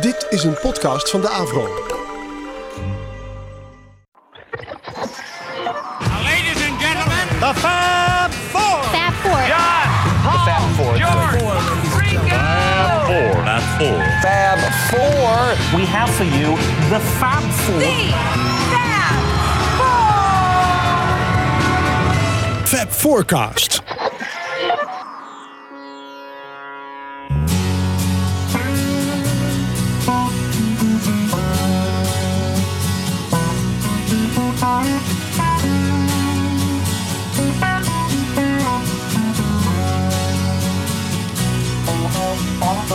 Dit is een podcast van de Avro. Ladies and gentlemen, The Fab Four. Fab Four. John, Paul, Fab Four. George, Ringo. Four. Not four. Fab Four. We have for you the Fab Four. Fab Forecast. my sweet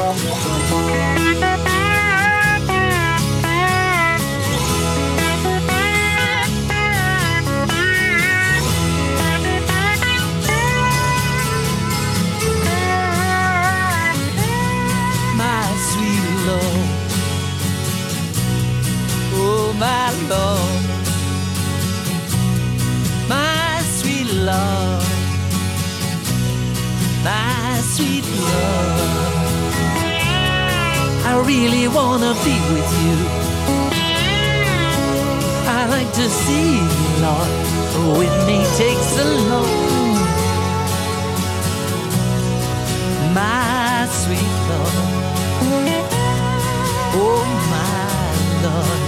Lord. Oh, my Lord. My sweet Lord. Really want to be with you. I like to see you, Lord. Oh, it may take so long. My sweet Lord. Oh, my Lord,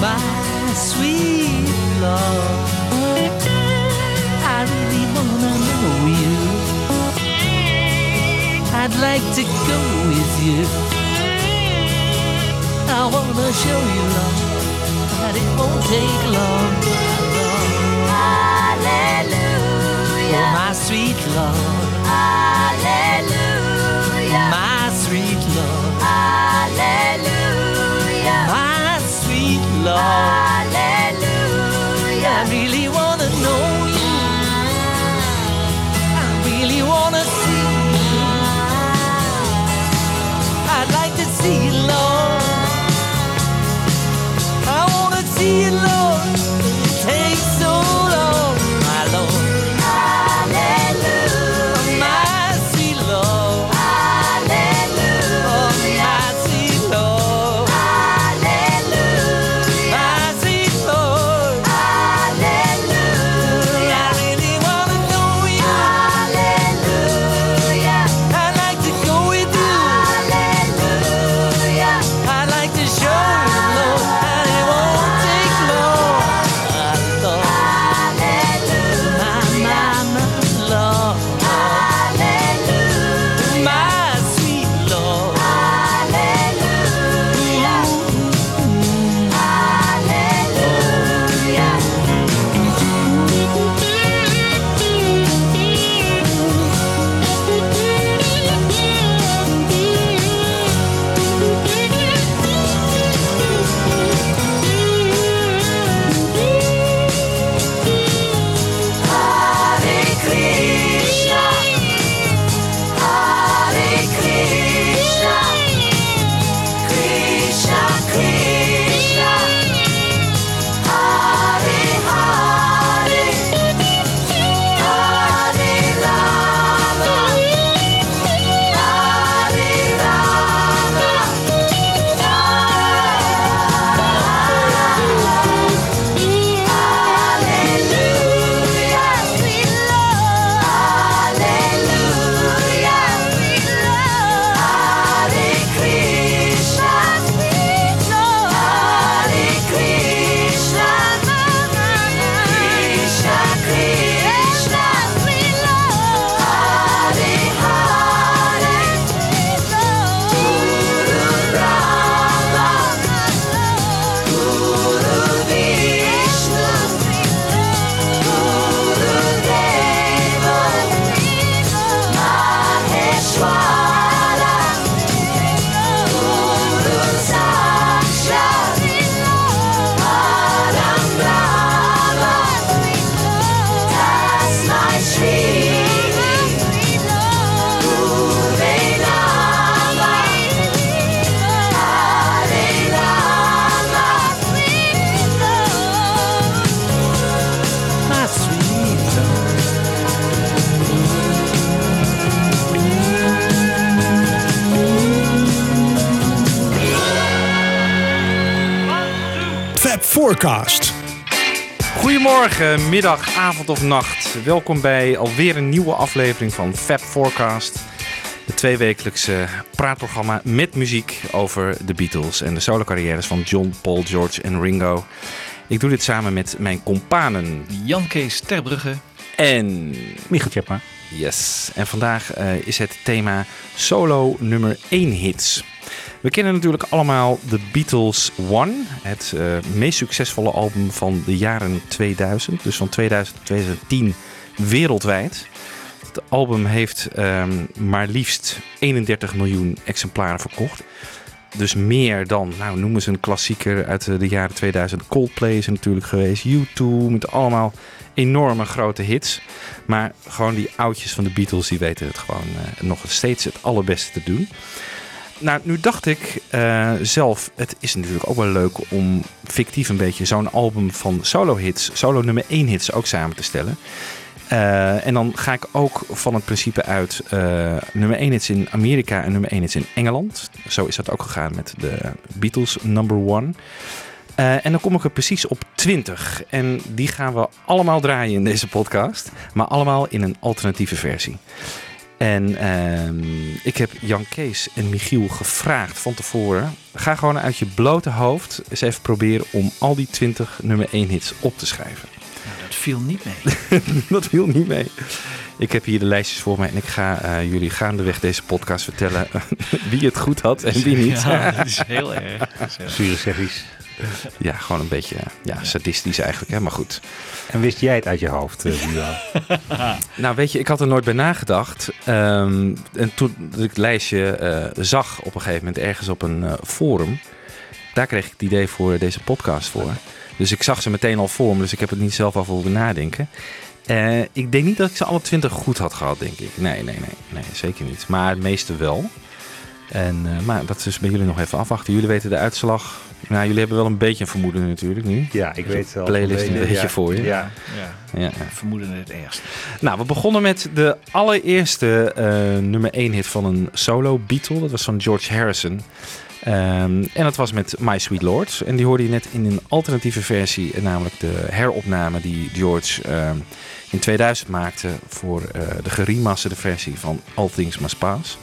my sweet Lord, I really wanna know you. I'd like to go with you. I wanna show you, love, that it won't take long. Hallelujah. Oh, my sweet Lord. Hallelujah. My sweet Lord. Hallelujah. My sweet Lord. Goedemorgen, middag, avond of nacht. Welkom bij alweer een nieuwe aflevering van Fab Forecast. De tweewekelijkse praatprogramma met muziek over de Beatles en de solocarrières van John, Paul, George en Ringo. Ik doe dit samen met mijn companen Jan Kees Terbrugge. en... Michiel Tjepma. Yes, en vandaag eh, is het thema solo nummer 1 hits. We kennen natuurlijk allemaal The Beatles One, het eh, meest succesvolle album van de jaren 2000, dus van 2000 tot 2010 wereldwijd. Het album heeft ehm, maar liefst 31 miljoen exemplaren verkocht. Dus meer dan, nou noemen ze een klassieker uit eh, de jaren 2000. Coldplay is er natuurlijk geweest, U2, met allemaal enorme grote hits. Maar gewoon die oudjes van de Beatles, die weten het gewoon eh, nog steeds het allerbeste te doen. Nou, nu dacht ik eh, zelf, het is natuurlijk ook wel leuk om fictief een beetje zo'n album van solo hits, solo nummer 1 hits ook samen te stellen. Eh, en dan ga ik ook van het principe uit eh, nummer 1 hits in Amerika en nummer 1 hits in Engeland. Zo is dat ook gegaan met de Beatles number 1. Eh, en dan kom ik er precies op 20. En die gaan we allemaal draaien in deze podcast. Maar allemaal in een alternatieve versie. En ehm, ik heb Jan Kees en Michiel gevraagd van tevoren. Ga gewoon uit je blote hoofd eens even proberen om al die 20 nummer 1 hits op te schrijven. Nou, dat viel niet mee. Dat viel niet mee. Ik heb hier de lijstjes voor mij en ik ga eh, jullie gaandeweg deze podcast vertellen wie het goed had en wie niet. Ja, dat is heel erg. Zure. Ja, gewoon een beetje ja, sadistisch eigenlijk, hè? maar goed. En wist jij het uit je hoofd, uh, Duo? Nou, weet je, ik had er nooit bij nagedacht. Ehm, en toen ik het lijstje eh, zag op een gegeven moment ergens op een eh, forum, daar kreeg ik het idee voor deze podcast voor. Dus ik zag ze meteen al voor me, dus ik heb het niet zelf al voor nadenken. Eh, ik denk niet dat ik ze alle twintig goed had gehad, denk ik. Nee, nee, nee, nee zeker niet. Maar het meeste wel. En, eh, maar dat is bij jullie nog even afwachten. Jullie weten de uitslag. Nou, jullie hebben wel een beetje een vermoeden natuurlijk nu. Ja, ik weet wel. playlist een beetje ja. voor je. Ja. Ja, Ja. vermoeden het ergste. Nou, we begonnen met de allereerste eh, nummer 1 hit van een solo Beatle. Dat was van George Harrison. Ehm, en dat was met My Sweet Lord. En die hoorde je net in een alternatieve versie, eh, namelijk de heropname die George ehm, in 2000 maakte voor eh, de geremasterde versie van All Things Must Pass.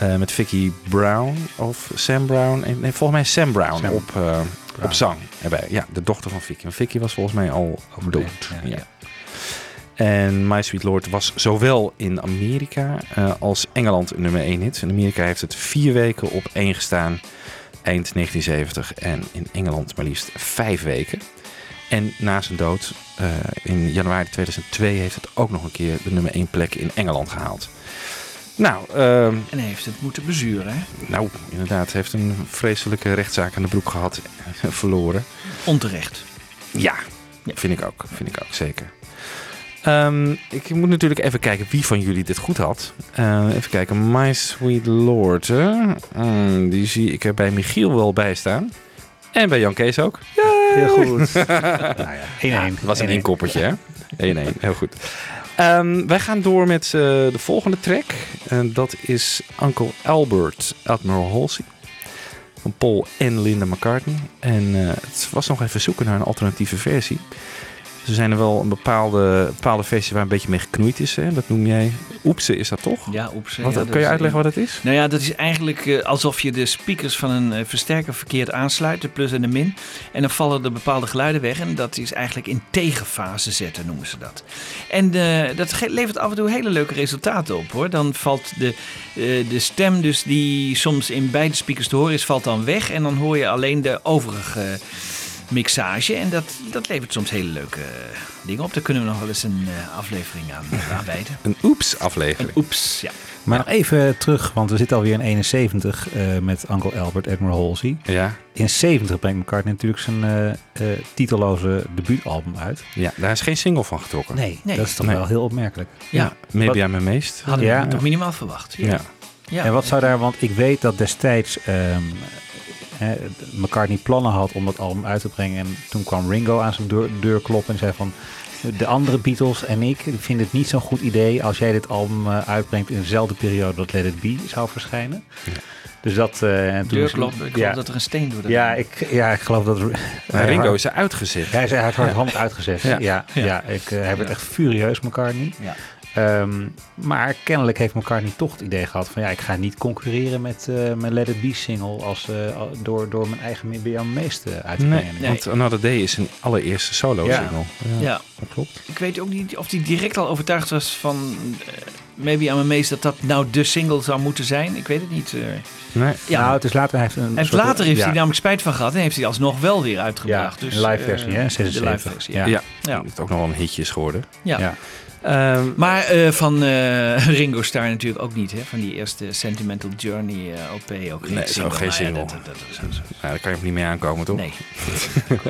Eh, met Vicky Brown of Sam Brown. Nee, volgens mij Sam Brown Sam op, eh, op zang erbij. Ja, de dochter van Vicky. Want Vicky was volgens mij al dood. ja, Ja. ja. En My Sweet Lord was zowel in Amerika eh, als Engeland nummer 1 hit. In Amerika heeft het vier weken op één gestaan eind 1970 en in Engeland maar liefst vijf weken. En na zijn dood eh, in januari 2002 heeft het ook nog een keer de nummer 1 plek in Engeland gehaald. Nou, ehm, En hij heeft het moeten bezuren, hè? nou, inderdaad, heeft een vreselijke rechtszaak aan de broek gehad en verloren. Onterecht. Ja, Ja. vind ik ook. Vind ik ook, zeker. Ehm, ik moet natuurlijk even kijken wie van jullie dit goed had. Eh, even kijken. My Sweet Lord. Mm, die zie ik er bij Michiel wel bij staan. En bij Jan Kees ook. Heel goed. nou ja, 1-1. Dat was een inkoppertje, hè? 1-1, heel goed. Ehm, wij gaan door met eh, de volgende track. En dat is Uncle Albert, Admiral Halsey. Van Paul en Linda McCartney. En eh, het was nog even zoeken naar een alternatieve versie. Er zijn er wel een bepaalde, bepaalde waar een beetje mee geknoeid is. Hè? Dat noem jij... Oepse is dat toch? Ja, oeps. Wat, ja, dat kun je uitleggen wat het is? Nou ja, dat is eigenlijk eh, alsof je de speakers van een eh, versterker verkeerd aansluit, de plus en de min. En dan vallen er bepaalde geluiden weg. En dat is eigenlijk in tegenfase zetten, noemen ze dat. En eh, dat levert af en toe hele leuke resultaten op hoor. Dan valt de, de stem, dus die soms in beide speakers te horen is, valt dan weg. En dan hoor je alleen de overige mixage. En dat, dat levert soms hele leuke eh, dingen op. Daar kunnen we nog wel eens een eh, aflevering aan, aan wijden. Een oeps aflevering. Oeps, ja. Maar nog even terug, want we zitten alweer in 71 eh, met Uncle Albert, Admiral Halsey. Ja, In 70 brengt McCartney natuurlijk zijn eh, eh, titelloze debuutalbum uit. ja, daar is geen single van getrokken. Nee, Nee. dat is toch Nee. wel heel opmerkelijk. Ja, Maybe I'm Amazed. hadden Ja. we toch minimaal verwacht. Ja. Ja. En wat zou daar, want ik weet dat destijds ehm, hè, McCartney plannen had om dat album uit te brengen. En toen kwam Ringo aan zijn deur, deur kloppen en zei van... De andere Beatles en ik vinden het niet zo'n goed idee als jij dit album eh, uitbrengt in dezelfde periode dat Let It Be zou verschijnen. Dus dat... eh, en toen Deurklop, ik ja, geloof dat er een steen door de ja, ik, ja, ik geloof dat... Maar Ringo is er uitgezet. Hij is hand uitgezet. Ja. Ja, ja, Ja. ik uh, heb het echt furieus, McCartney. Ja. Ehm, maar kennelijk heeft McCartney toch het idee gehad van... ja, ik ga niet concurreren met eh, mijn Let It Be single... Als, eh, door, door mijn eigen Be Your Meest eh, uit te brengen. Nee. want Another Day is zijn allereerste solo Ja. single. Ja, Ja. dat klopt. Ik weet ook niet of hij direct al overtuigd was van... eh, maybe aan mijn dat dat nou de single zou moeten zijn. Ik weet het niet. eh. Nee. ja. Nou, het is later... Hij heeft een en soort- later heeft ja, hij namelijk spijt van gehad en heeft hij alsnog wel weer Ja, uitgebracht. dus, een live versie, hè? De 76. live versie, Ja. ja. Ja, Ja. dat het ook nog wel een hitje is geworden. Ja. Ehm, Maar eh, van eh, Ringo Starr natuurlijk ook niet, hè? Van die eerste Sentimental Journey eh, LP ook geen Nee, ook geen ja, single. dat- dat- dat- dat- nou, daar kan je ook niet mee aankomen, toch? Nee.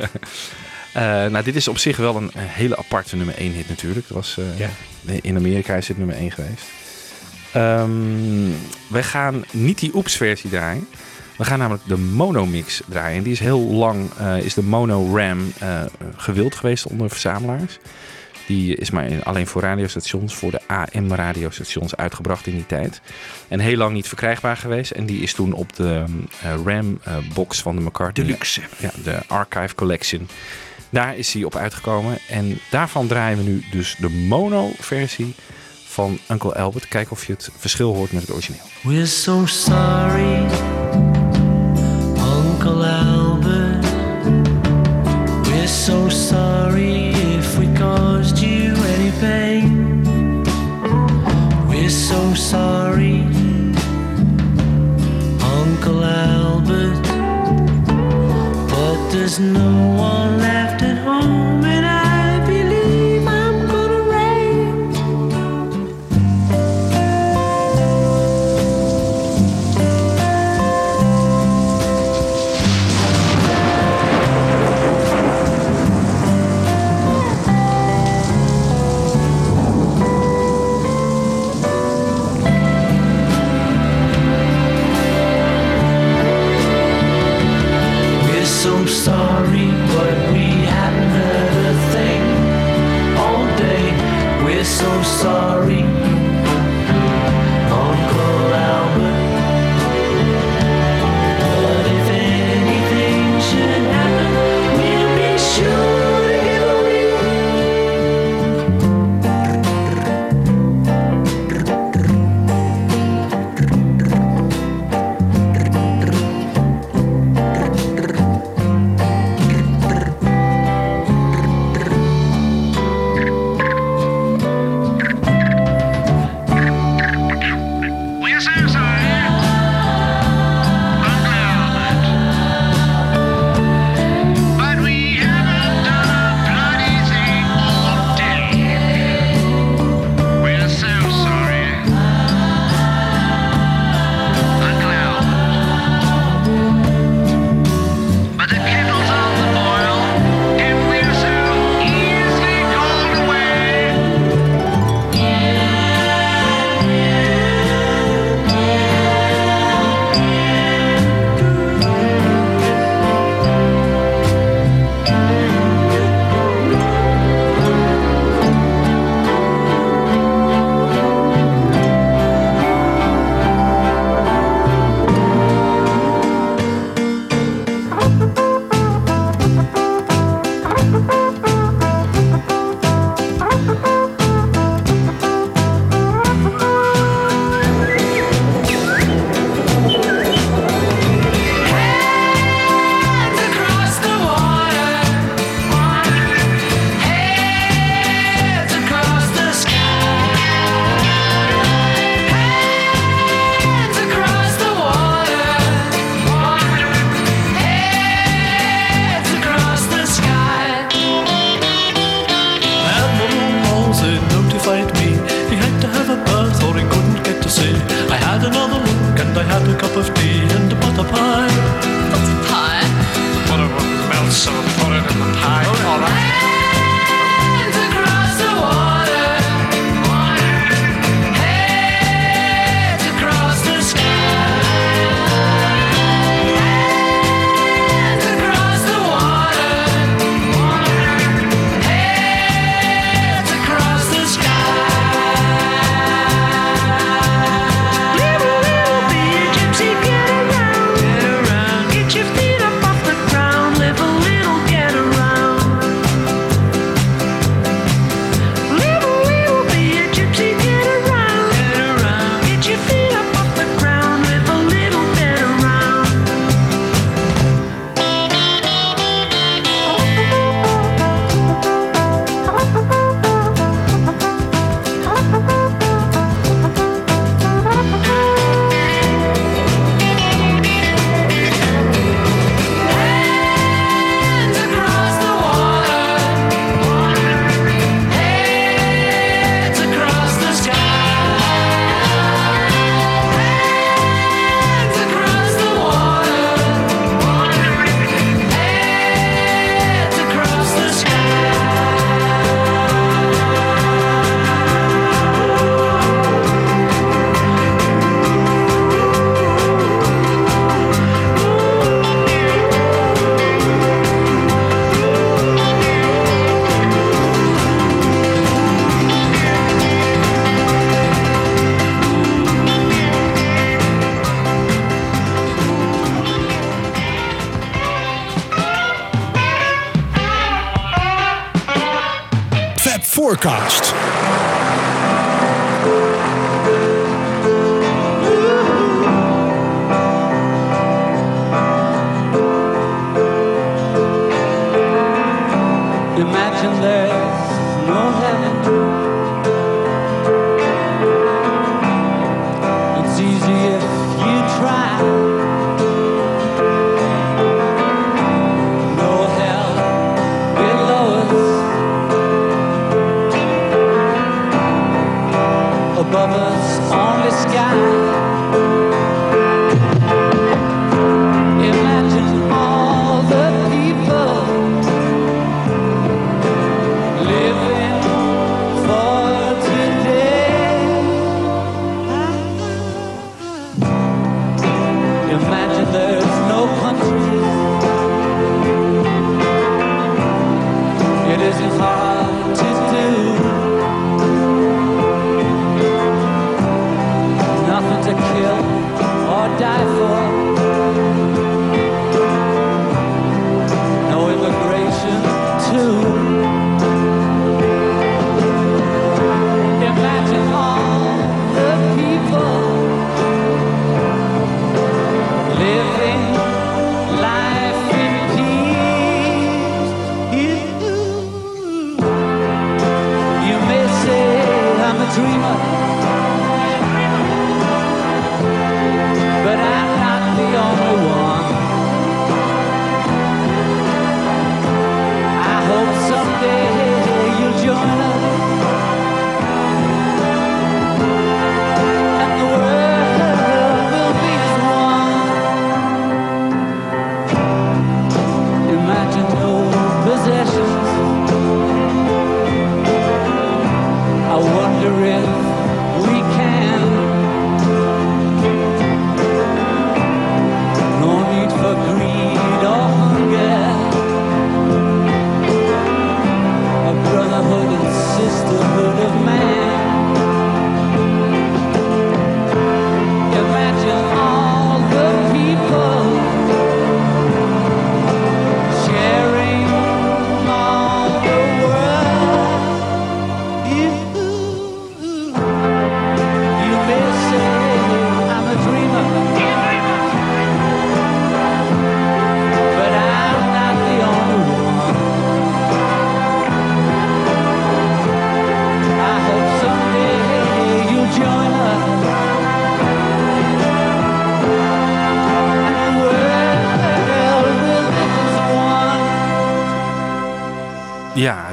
Eh, nou, dit is op zich wel een, hele aparte nummer 1 hit natuurlijk. Dat was, eh, Ja. In Amerika is dit nummer 1 geweest. Ehm wij gaan niet die Oeps versie draaien. We gaan namelijk de mono-mix draaien. En die is heel lang, eh, is de mono-ram eh, gewild geweest onder verzamelaars. Die is maar alleen voor radiostations, voor de AM-radiostations uitgebracht in die tijd. En heel lang niet verkrijgbaar geweest. En die is toen op de eh, RAM-box van de McCartney. Deluxe. Ja, de Archive Collection. Daar is hij op uitgekomen. En daarvan draaien we nu dus de mono-versie van Uncle Albert. Kijken of je het verschil hoort met het origineel. We're so sorry, Uncle Albert. We're so sorry there's no one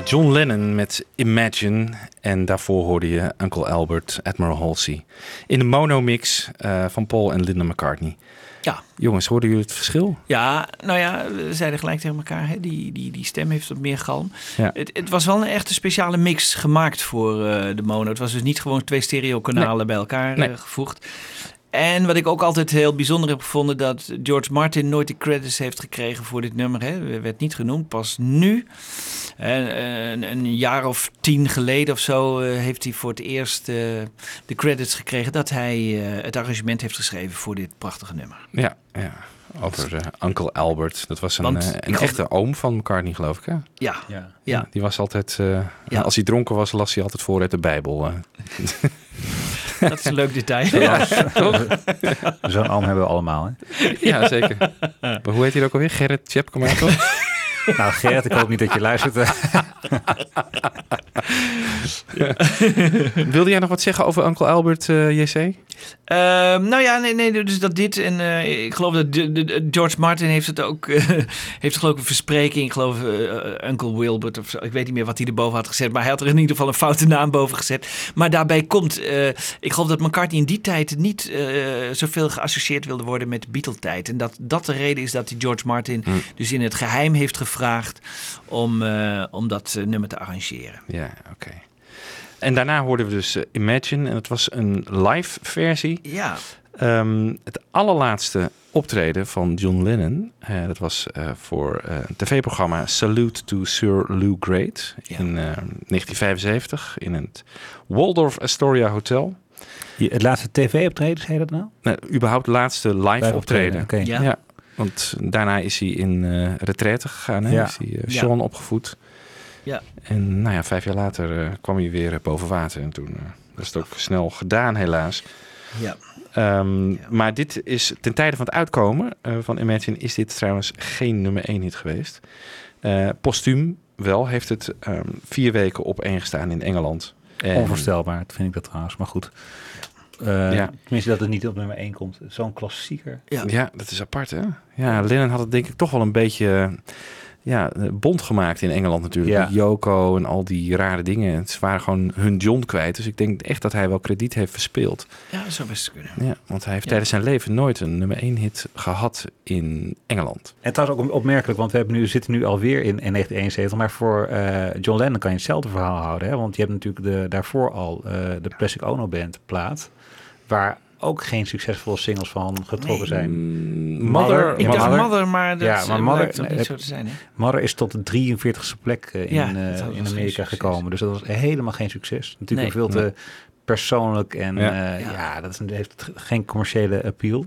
John Lennon met Imagine. En daarvoor hoorde je Uncle Albert, Admiral Halsey. In de monomix eh van Paul en Linda McCartney. Ja. Jongens, hoorden jullie het verschil? Ja, nou ja, we zeiden gelijk tegen elkaar, hè, die, die, die stem heeft wat meer galm. Ja. Het, het was wel een echte speciale mix gemaakt voor eh, de mono. Het was dus niet gewoon twee stereo-kanalen bij elkaar Nee. eh, gevoegd. En wat ik ook altijd heel bijzonder heb gevonden, dat George Martin nooit de credits heeft gekregen voor dit nummer. Hè. Werd niet genoemd, pas nu. En, een, een jaar of tien geleden of zo eh, heeft hij voor het eerst eh, de credits gekregen dat hij eh, het arrangement heeft geschreven voor dit prachtige nummer. Ja, ja. Over eh, Uncle Albert. Dat was een, Want een echte oom van McCartney, geloof ik. Hè? Ja, Ja. ja. Die was altijd, eh, Ja. als hij dronken was, las hij altijd voor uit de Bijbel. dat is een leuk detail. Zo'n oom hebben we allemaal. Hè? ja, zeker. maar hoe heet hij ook alweer? Gerrit Tjepkema, toch? Nou, Gerrit, ik hoop niet dat je luistert. Wilde jij nog wat zeggen over Uncle Albert, eh, JC? Ehm, nou ja, nee, nee, dus dat dit. En eh, ik geloof dat de, de- de- George Martin heeft het ook. heeft geloof ik een verspreking. Ik geloof eh, Uncle Wilbert of zo. Ik weet niet meer wat hij erboven had gezet. Maar hij had er in ieder geval een foute naam boven gezet. Maar daarbij komt. eh, ik geloof dat McCartney in die tijd niet eh, zoveel geassocieerd wilde worden met Beatle-tijd. En dat dat de reden is dat hij George Martin dus in het geheim heeft gevraagd om, eh, om dat eh, nummer te arrangeren. Ja, oké. En daarna hoorden we dus eh, Imagine. En het was een live versie. Ja, Ehm, het allerlaatste optreden van John Lennon. eh, dat was eh, voor eh, een tv-programma Salute to Sir Lou Great. Ja. In eh, 1975 in het Waldorf Astoria Hotel. Je- Het laatste tv-optreden, zei je dat nou? Nou, überhaupt laatste live, Live optreden. Oké. Ja. Ja. Want daarna is hij in eh retraite gegaan. Hè? Ja. Is hij Ja. Sean opgevoed. Ja. En nou ja, vijf jaar later eh, kwam hij weer boven water. En toen was het ook snel gedaan, helaas. Ja. Ehm, Ja. Maar dit is ten tijde van het uitkomen van Imagine is dit trouwens geen nummer 1 hit geweest. Postuum wel heeft het ehm, vier weken op één gestaan in Engeland. En- Onvoorstelbaar, vind ik dat trouwens. Maar goed. Eh, Ja. Tenminste, dat het niet op nummer 1 komt. Zo'n klassieker. Ja. Ja, dat is apart hè. Ja, Lennon had het denk ik toch wel een beetje eh, ja, bond gemaakt in Engeland natuurlijk. Ja. Met Yoko en al die rare dingen. Ze waren gewoon hun John kwijt. Dus ik denk echt dat hij wel krediet heeft verspeeld. Ja, dat zou best kunnen. Ja, want hij heeft Ja. tijdens zijn leven nooit een nummer 1 hit gehad in Engeland. En trouwens ook opmerkelijk, want we hebben nu, zitten nu alweer in, in 1971. Maar voor eh, John Lennon kan je hetzelfde verhaal houden. Hè? Want je hebt natuurlijk de, daarvoor al eh, de Plastic Ono Band plaat. Waar ook geen succesvolle singles van getrokken Nee. zijn. Mm, Mother- Ik dacht Mother- Mother, maar dat Ja, maar eh, Mother- toch niet zo te zijn, hè? Mother is tot de 43ste plek eh, in, Ja, eh, in Amerika gekomen. Dus dat was helemaal geen succes. Natuurlijk Nee. veel te persoonlijk en Ja. ja, Ja. ja dat is, heeft geen commerciële appeal.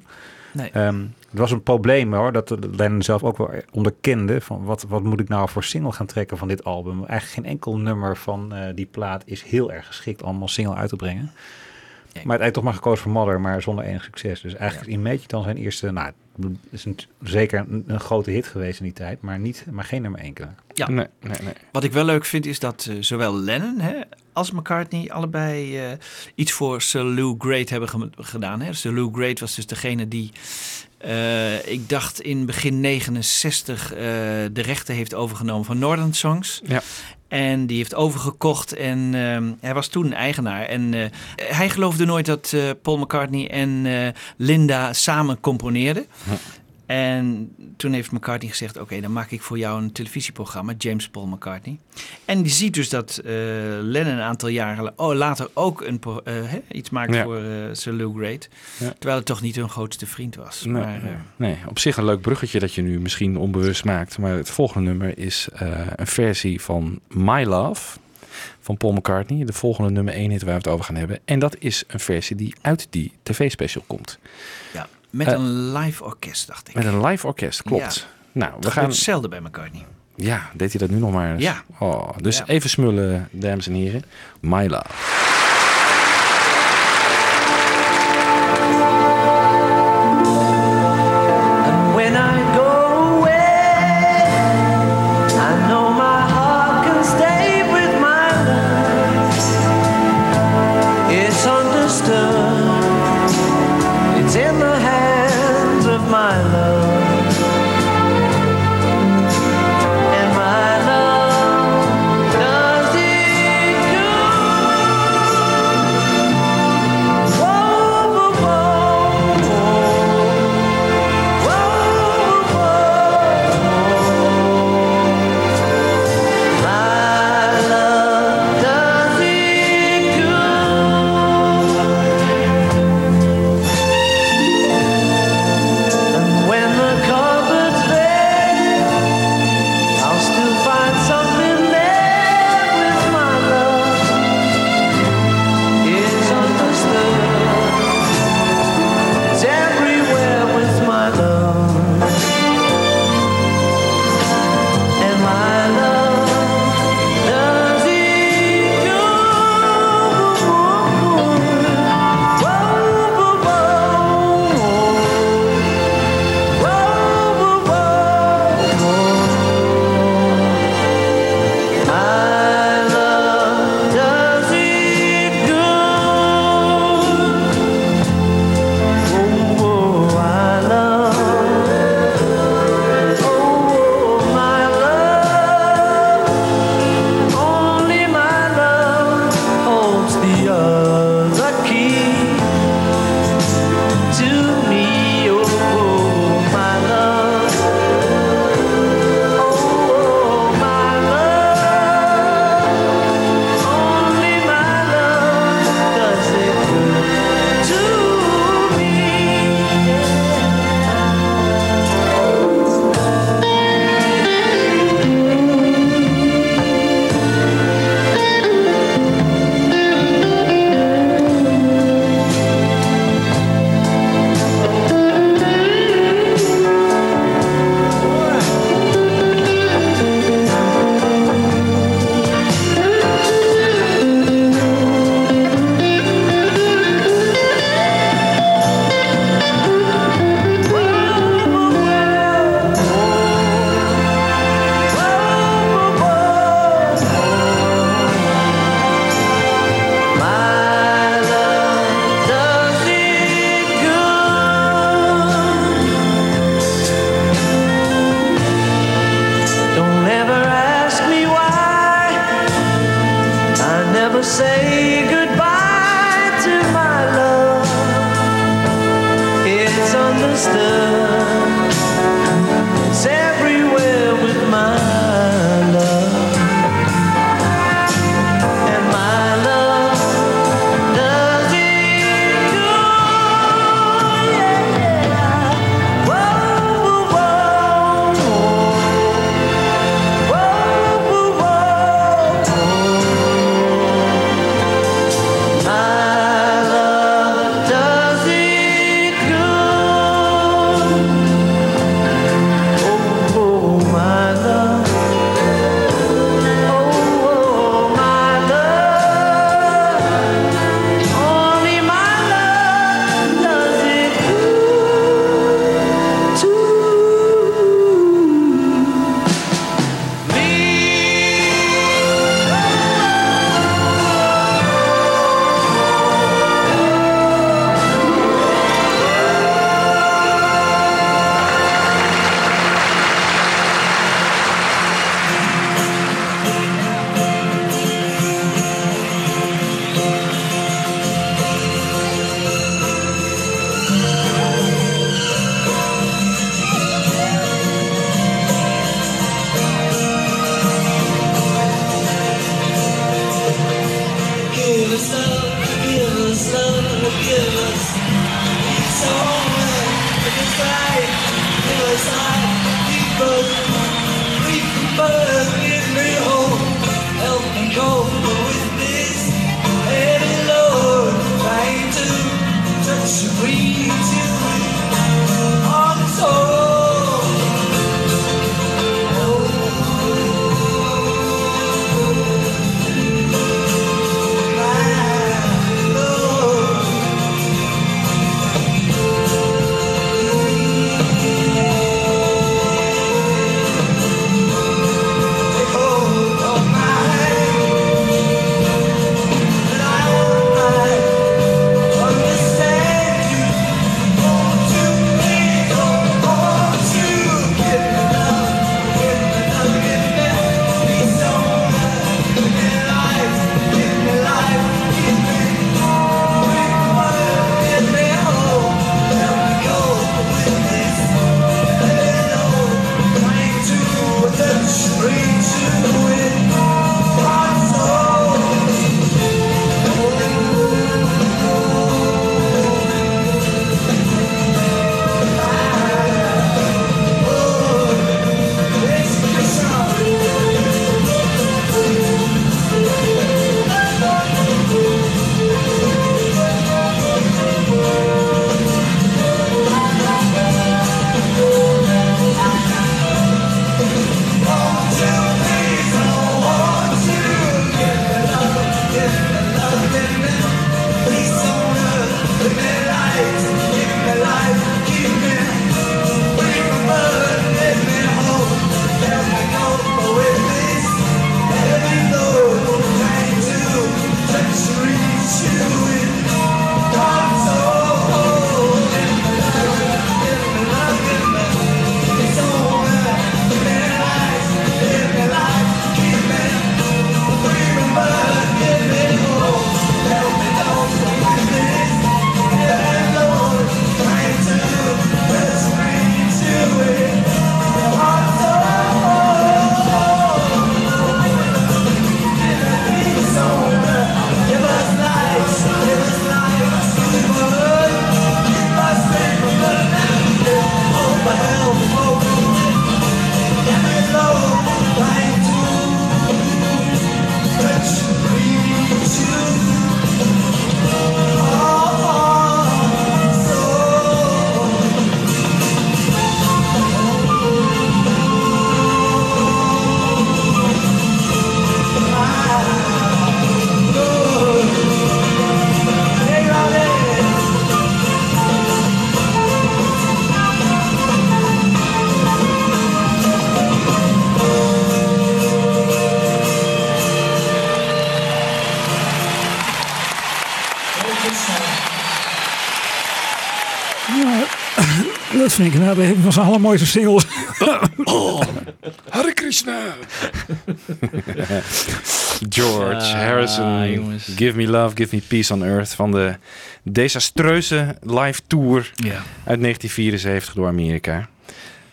Nee. Ehm, het was een probleem hoor, dat Lennon zelf ook wel onderkende. Van wat, wat moet ik nou voor single gaan trekken van dit album? Eigenlijk geen enkel nummer van eh, die plaat is heel erg geschikt om als single uit te brengen. Maar uiteindelijk toch maar gekozen voor Mother, maar zonder enig succes. Dus eigenlijk is Imagine dan zijn eerste, nou, het is een, zeker een, een grote hit geweest in die tijd, maar, niet, maar geen nummer één keer. Ja. Nee, nee, nee. Wat ik wel leuk vind is dat eh, zowel Lennon hè, als McCartney allebei eh, iets voor Sir Lou Great hebben ge- gedaan. Hè. Sir Lou Great was dus degene die, eh, ik dacht in begin 69, eh, de rechten heeft overgenomen van Northern Songs. Ja. En die heeft overgekocht en ehm, hij was toen eigenaar. En eh, hij geloofde nooit dat eh, Paul McCartney en eh, Linda samen componeerden. En toen heeft McCartney gezegd: Oké, dan maak ik voor jou een televisieprogramma, James Paul McCartney. En die ziet dus dat eh, Lennon een aantal jaren oh, later ook een, eh, iets maakt Ja. voor eh, Sir Lou Great. Ja. Terwijl het toch niet hun grootste vriend was. Nee, maar, nee, op zich een leuk bruggetje dat je nu misschien onbewust maakt. Maar het volgende nummer is een versie van My Love van Paul McCartney. De volgende nummer 1 hit waar we het over gaan hebben. En dat is een versie die uit die tv-special komt. ja, met Eh, een live orkest, dacht ik. Met een live orkest, klopt. Nou, we gaan... zelden bij McCartney. Ja, deed hij dat nu nog maar eens? Ja. Oh, dus Ja. even smullen, dames en heren. My Love. Ik nou een van zijn allermooiste singles. Hare Krishna. George Ah, Harrison, jongens. Give Me Love, Give Me Peace on Earth van de desastreuze live tour Ja. uit 1974 door Amerika.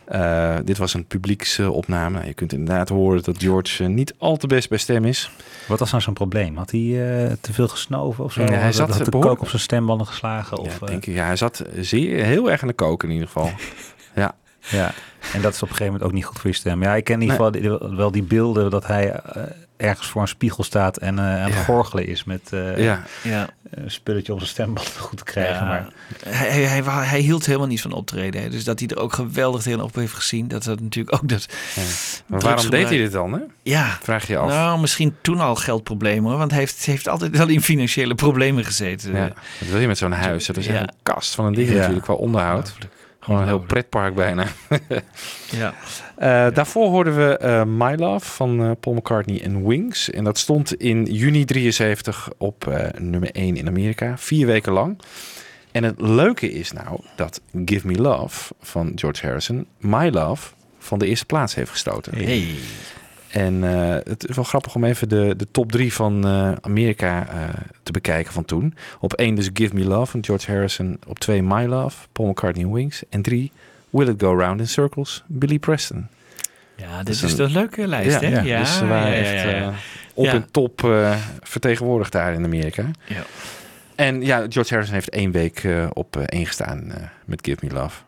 Eh, dit was een publieksopname. Je kunt inderdaad horen dat George eh, niet al te best bij stem is. Wat was nou zo'n probleem? Had hij eh, te veel gesnoven of zo? Ja, hij zat had de behoorlijk- kook op zijn stembanden geslagen? Of, ja, denk ik, ja, hij zat zeer, heel erg aan de kook in ieder geval. ja. Ja, en dat is op een gegeven moment ook niet goed voor je stem. Ja, ik ken in ieder geval wel die beelden dat hij ergens voor een spiegel staat en eh, aan het Ja. gorgelen is met eh, ja. Ja. een spulletje om zijn stemband goed te krijgen. Ja. Maar Hij, hij, hij, hield helemaal niet van optreden. Hè. Dus dat hij er ook geweldig tegenop heeft gezien. Dat dat natuurlijk ook dat... Maar waarom deed hij dit dan? Hè? Ja, Vraag je af. nou misschien toen al geldproblemen hoor. Want hij heeft, heeft altijd wel in financiële problemen gezeten. ja. Wat wil je met zo'n huis? Dat is Ja. een kast van een ding Ja. natuurlijk, qua onderhoud. Gewoon een heel pretpark bijna. Ja. Eh, Daarvoor hoorden we eh, My Love van eh, Paul McCartney en Wings. En dat stond in juni 73 op nummer 1 in Amerika. Vier weken lang. En het leuke is nou dat Give Me Love van George Harrison... My Love van de eerste plaats heeft gestoten. Hey. En eh, het is wel grappig om even de, de top drie van eh, Amerika eh, te bekijken van toen. Op één dus Give Me Love van George Harrison. Op twee My Love, Paul McCartney en Wings. En drie Will It Go Round in Circles, Billy Preston. Ja, dit is is, een- een leuke lijst, hè? ja, dus ze waren ja, ja, echt ja, ja. op Ja. en top vertegenwoordigd daar in Amerika. Ja. En ja, George Harrison heeft één week op één gestaan met Give Me Love.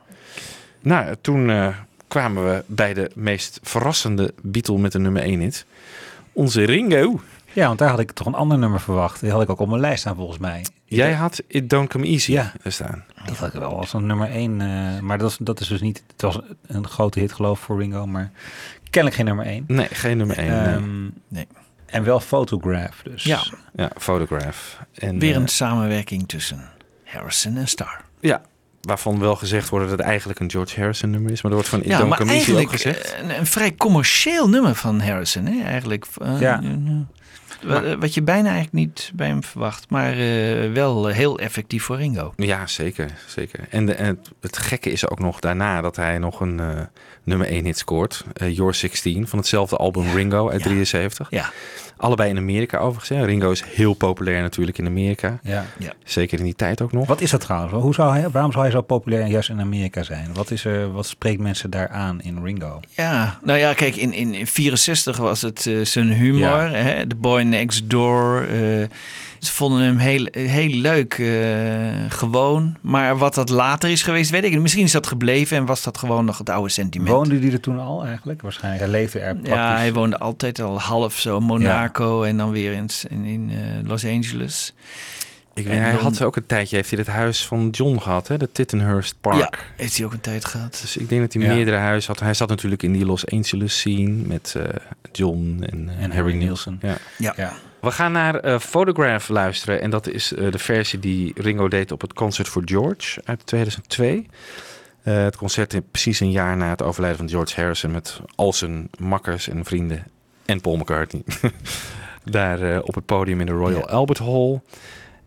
Nou, toen kwamen we bij de meest verrassende Beatle met de nummer 1 hit. Onze Ringo. Ja, want daar had ik toch een ander nummer verwacht. Die had ik ook op mijn lijst staan volgens mij. Jij had It Don't Come Easy Ja. staan. Dat had ik wel als een nummer één. eh, maar dat is, dat is dus niet... Het was een grote hit geloof ik voor Ringo, maar kennelijk geen nummer één. Nee, geen nummer 1. nee. Ehm, Nee. En wel Photograph, dus. Ja. Ja, Photograph. En, Weer eh, een samenwerking tussen Harrison en Starr. ja, waarvan wel gezegd wordt dat het eigenlijk een George Harrison nummer is. Maar er wordt van Ja, Don't Come ook gezegd. een, een vrij commercieel nummer van Harrison. Hè? Eigenlijk, eh, Ja. eh, wat, je bijna eigenlijk niet bij hem verwacht. Maar eh, wel heel effectief voor Ringo. Ja, zeker. zeker. En, de, en het, het gekke is ook nog daarna dat hij nog een eh, nummer 1 hit scoort. eh Your 16 van hetzelfde album Ringo uit Ja. 73. Ja. Allebei in Amerika overigens. Hè. Ringo is heel populair natuurlijk in Amerika. Ja. Zeker in die tijd ook nog. Wat is dat trouwens? Hoe zou hij, waarom zou hij zo populair juist in Amerika zijn? Wat, is er, wat spreekt mensen daar aan in Ringo? Ja, nou ja, kijk, in, in, in 64 was het eh, zijn humor. Ja. Hè? The Boy Next Door. eh, ze vonden hem heel, heel leuk, eh, gewoon. Maar wat dat later is geweest, weet ik niet. Misschien is dat gebleven en was dat gewoon nog het oude sentiment. Woonde hij er toen al eigenlijk? Waarschijnlijk. Hij leefde er praktisch. Ja, hij woonde altijd al half zo Monaco en dan weer in, in, in eh, Los Angeles. Ik weet, hij had ook een tijdje, heeft hij het huis van John gehad, hè? de Tittenhurst Park. Ja, heeft hij ook een tijd gehad. Dus ik denk dat hij Ja. meerdere huizen had. Hij zat natuurlijk in die Los Angeles scene met eh, John en, En Harry Harry Nielsen. Ja. Ja. Ja. We gaan naar eh, Photograph luisteren. En dat is eh, de versie die Ringo deed op het Concert for George uit 2002. Eh, het concert in precies een jaar na het overlijden van George Harrison... met al zijn makkers en vrienden en Paul McCartney. Daar op het podium in de Royal Ja. Albert Hall.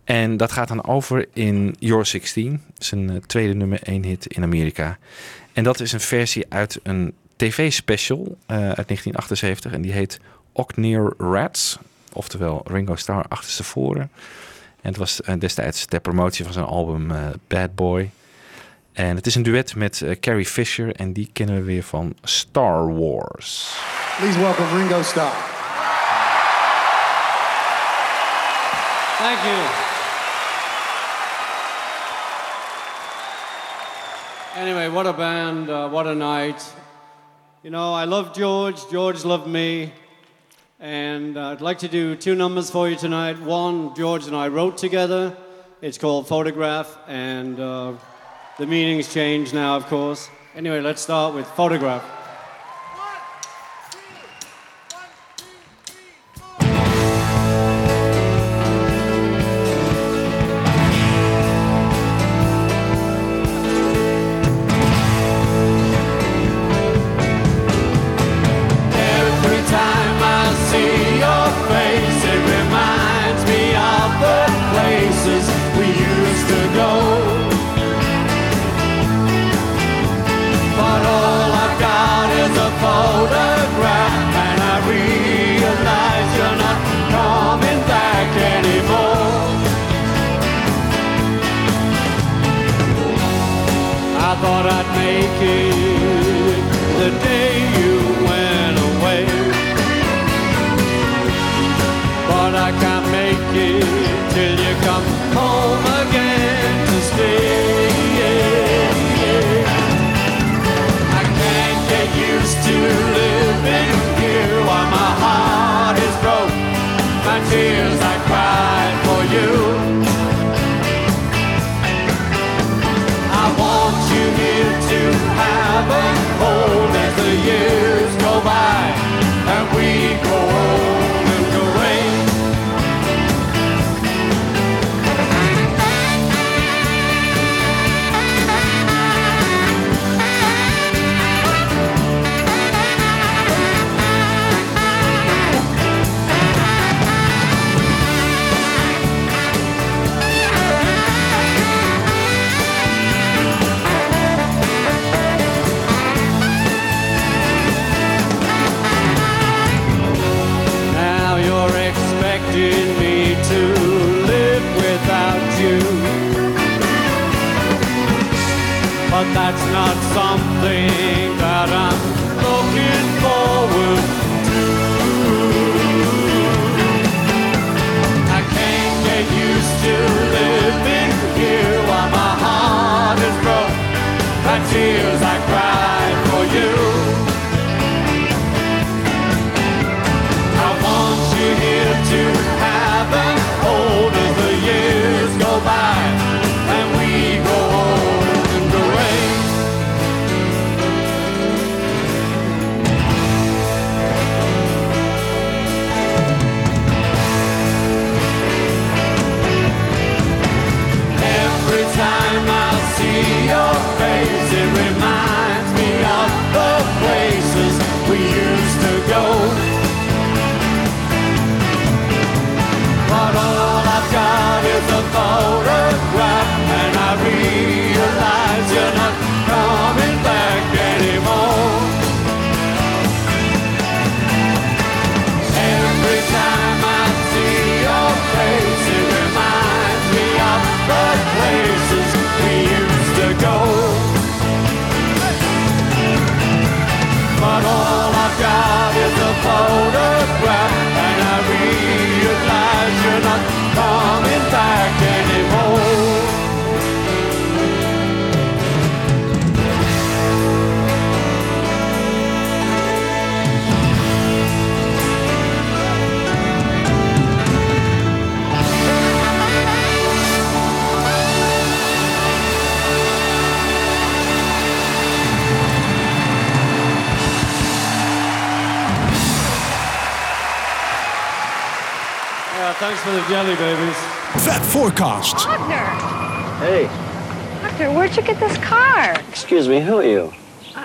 En dat gaat dan over in Your 16. Zijn tweede nummer 1 hit in Amerika. En dat is een versie uit een tv-special uit 1978. En die heet Okneer Rats. Oftewel Ringo Starr achterstevoren. En het was eh, destijds ter promotie van zijn album eh, Bad Boy. En het is een duet met eh, Carrie Fisher. En die kennen we weer van Star Wars. Please welcome Ringo Starr. Thank you. Anyway, what a band, uh, what a night. You know, I love George, George loved me. And uh, I'd like to do two numbers for you tonight. One, George and I wrote together. It's called Photograph, and uh, the meaning's changed now, of course. Anyway, let's start with Photograph. My tears I cried for you. some thanks for the jelly babies. Fat Forecast. Wagner! Hey, Wagner, where'd you get this car? excuse me, who are you? Uh,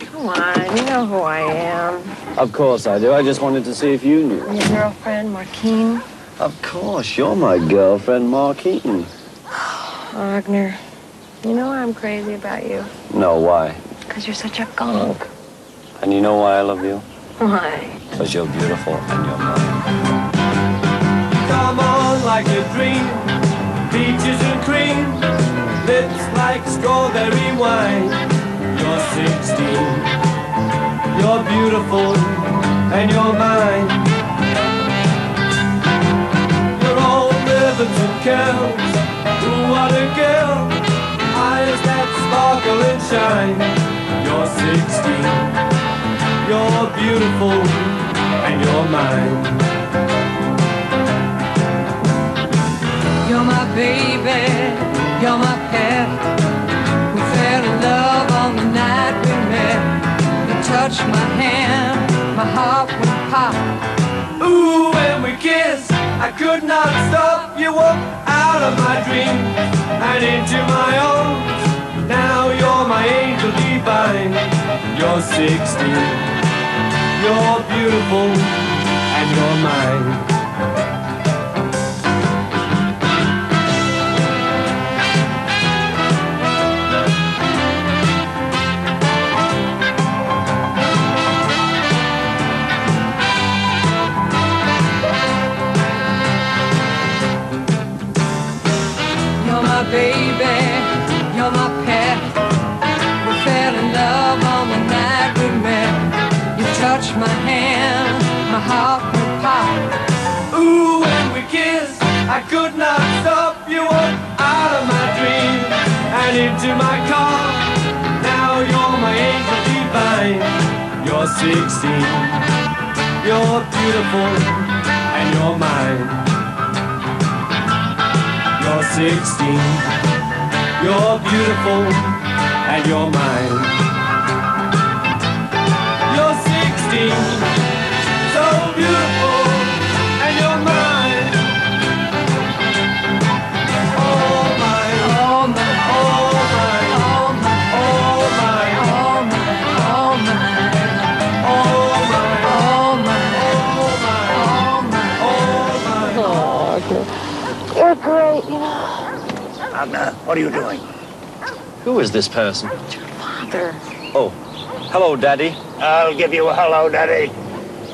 come on, you know who I am. Of course I do. I just wanted to see if you knew. Your girlfriend, Marquine. Of course, you're my girlfriend, Marquine. Wagner, you know I'm crazy about you. No, why? Because you're such a gunk. And you know why I love you? Why? Because you're beautiful and you're mine. Like a dream, peaches and cream, lips like strawberry wine. You're 16, you're beautiful, and you're mine. You're all ribbons and curls, ooh what girl, eyes that sparkle and shine. You're 16, you're beautiful, and you're mine. Baby, you're my pet. We fell in love on the night we met. You touched my hand, my heart went pop. Ooh, when we kissed, I could not stop. You walked out of my dreams and into my arms. Now you're my angel divine. You're 16, you're beautiful, and you're mine. Baby, you're my pet. We fell in love on the night we met. You touched my hand, my heart went pop. Ooh, when we kissed, I could not stop. You walked out of my dreams and into my car. Now you're my angel divine. You're 16, you're beautiful, and you're mine. You're 16, you're beautiful, and you're mine. You're 16, Abner, what are you doing? Who is this person? Your father. Oh, hello, Daddy. I'll give you a hello, Daddy.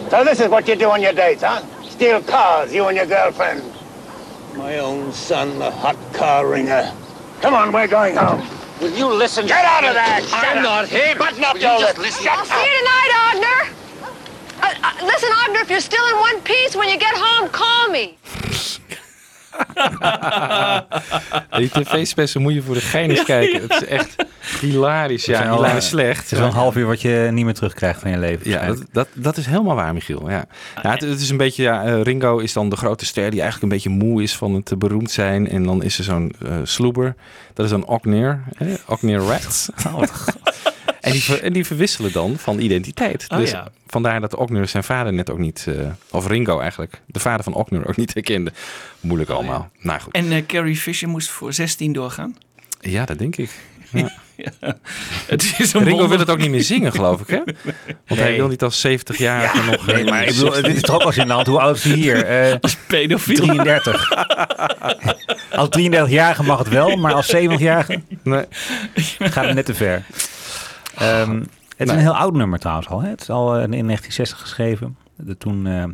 So this is what you do on your dates, huh? Steal cars, you and your girlfriend. My own son, the hot car ringer. Come on, we're going home. Will you listen? Get out of there! Shut I'm up. not him. Button up Will your you just listen? Shut I'll see you tonight, Ogner. Uh, uh, listen, Ogner, if you're still in one piece, when you get home, call me. Die tv-special moet je voor de gein eens kijken. Het is echt hilarisch. Het Ja, zijn al, hilarisch eh, slecht. Het is wel een half uur wat je niet meer terugkrijgt van je leven. Ja, dat, dat, dat is helemaal waar, Michiel. Ja. Ja, het, het is een beetje, ja, eh, Ringo is dan de grote ster die eigenlijk een beetje moe is van het eh, beroemd zijn. En dan is er zo'n eh sloeber. Dat is dan Ogneer. hè, Ogneer Rats. En, die ver- en die verwisselen dan van identiteit. Oh, dus ja. vandaar dat Ogneer zijn vader net ook niet, eh, of Ringo eigenlijk, de vader van Ogneer ook niet herkende. Moeilijk allemaal. Nou goed. En eh, Carrie Fisher moest voor 16 doorgaan. Ja, dat denk ik. Ja. Het is een Ringo wonder- wil het ook niet meer zingen, geloof ik, hè? Want hij wil niet als 70-jarige nog... Nee, maar ik bedoel, dit is toch ook als in de hand. Hoe oud is hij hier? Eh, Als pedofiel. 33. Als 33-jarige mag het wel, maar als 70-jarige Nee. gaat het net te ver. Ehm, het is Nee. een heel oud nummer trouwens al. Hè? Het is al eh, in 1960 geschreven. De, toen, eh,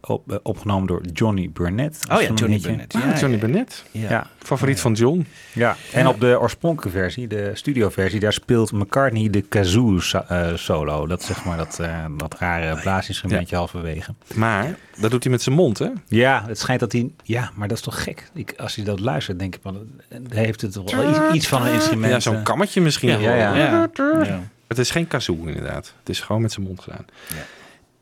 op, eh, opgenomen door Johnny Burnett. Oh ja, Johnny. Burnett. Ah, Ja, Johnny ja. Burnett. Ja. Ja. Favoriet van John. Ja, en op de oorspronkelijke versie, de studioversie, daar speelt McCartney de kazoo eh, solo. Dat zeg maar dat, eh, dat rare blaasinstrumentje halverwege. Maar dat doet hij met zijn mond, hè? Ja, het schijnt dat hij... Ja, maar dat is toch gek? Ik, als hij dat luistert, denk ik wel... eh, Heeft het wel iets, iets van een instrument. Ja, zo'n kammetje misschien. Ja, ja, ja. Ja. Het is geen kazoo inderdaad. Het is gewoon met zijn mond gedaan.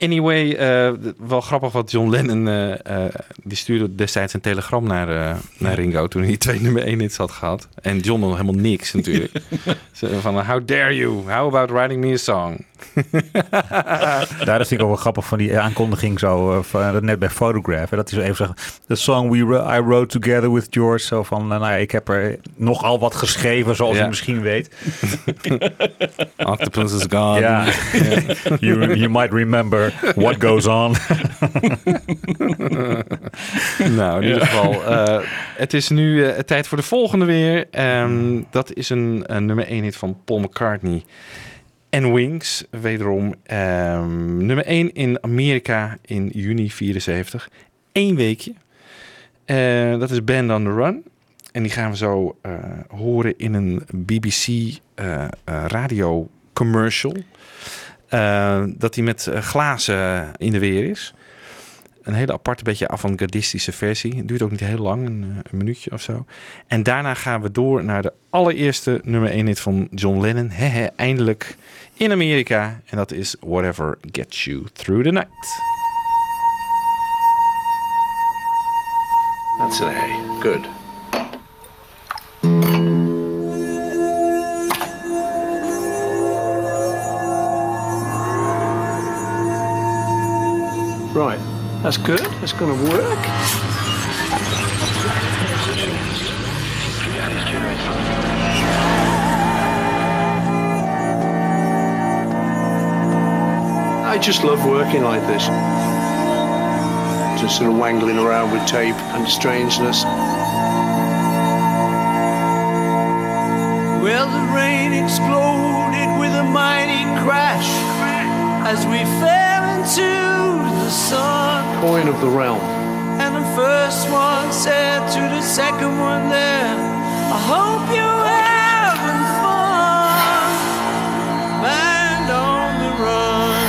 Anyway, eh, wel grappig wat John Lennon... eh, eh, die stuurde destijds een telegram naar, naar Ringo... toen hij twee nummer 1 hits had gehad. En John nog helemaal niks natuurlijk. Van, how dare you? How about writing me a song? Daar dat vind ik ook wel grappig van die aankondiging zo, eh, van, net bij Photograph. Hè, dat hij zo even zegt, the song we I wrote together with George. Zo van, nou ja, ik heb er nogal wat geschreven, zoals Ja. u misschien weet. Octopus is gone. Ja, you, you might remember what goes on. nou, in ieder geval, eh, het is nu eh, tijd voor de volgende weer. Ehm, dat is een, een nummer 1 hit van Paul McCartney en Wings. Wederom ehm, nummer 1 in Amerika in juni 74. Eén weekje. Eh, dat is Band on the Run. En die gaan we zo eh, horen in een BBC eh, eh, radio commercial. Dat hij met glazen in de weer is. Een hele aparte, beetje avant-gardistische versie. Het duurt ook niet heel lang, een, eh, minuutje of zo. En daarna gaan we door naar de allereerste nummer 1 hit van John Lennon. Hehe, eindelijk in Amerika. En dat is Whatever Gets You Through the Night. That's an. Good. Right. That's good. That's going to work. I just love working like this. Just sort of wangling around with tape and strangeness. Well, the rain exploded with a mighty crash as we fell into. Coin of the realm. And the first one said to the second one there, I hope you're having fun. Band on the run.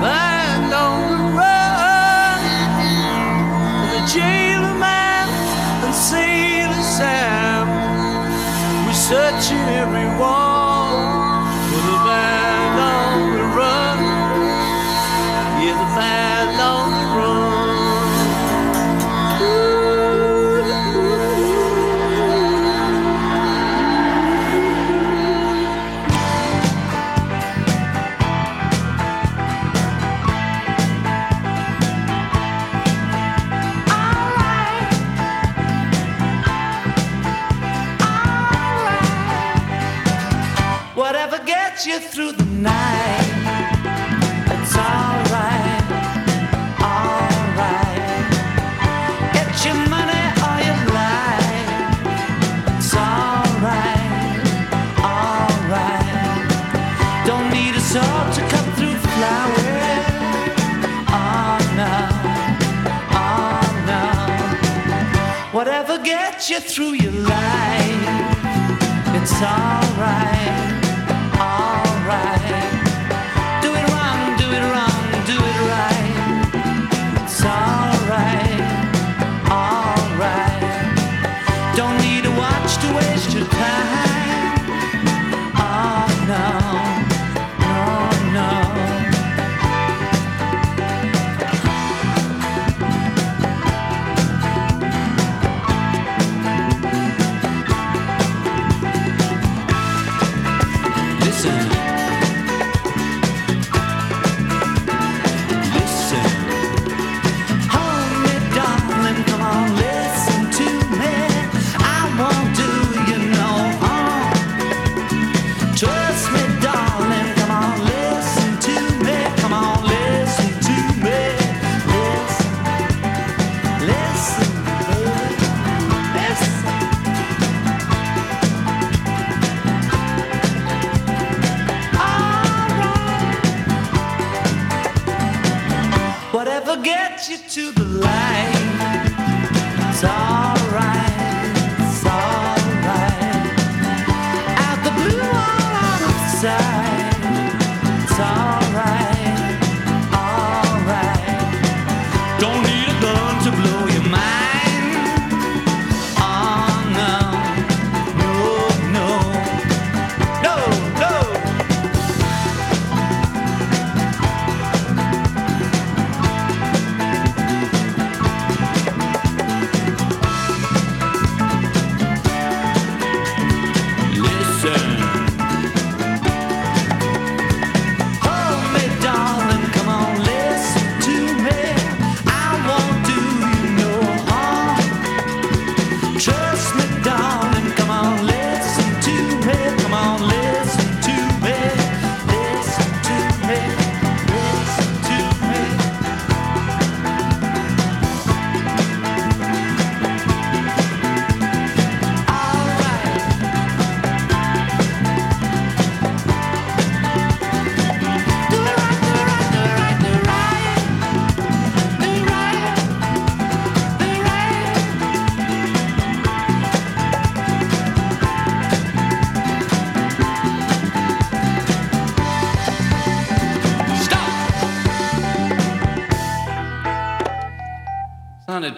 Band on the run. The jailer man and sailor Sam we're searching every you through the night, it's alright, alright. Get your money or your life, it's alright, alright. Don't need a saw to cut through flowers. Oh no, oh no. Whatever gets you through your life, it's alright, alright.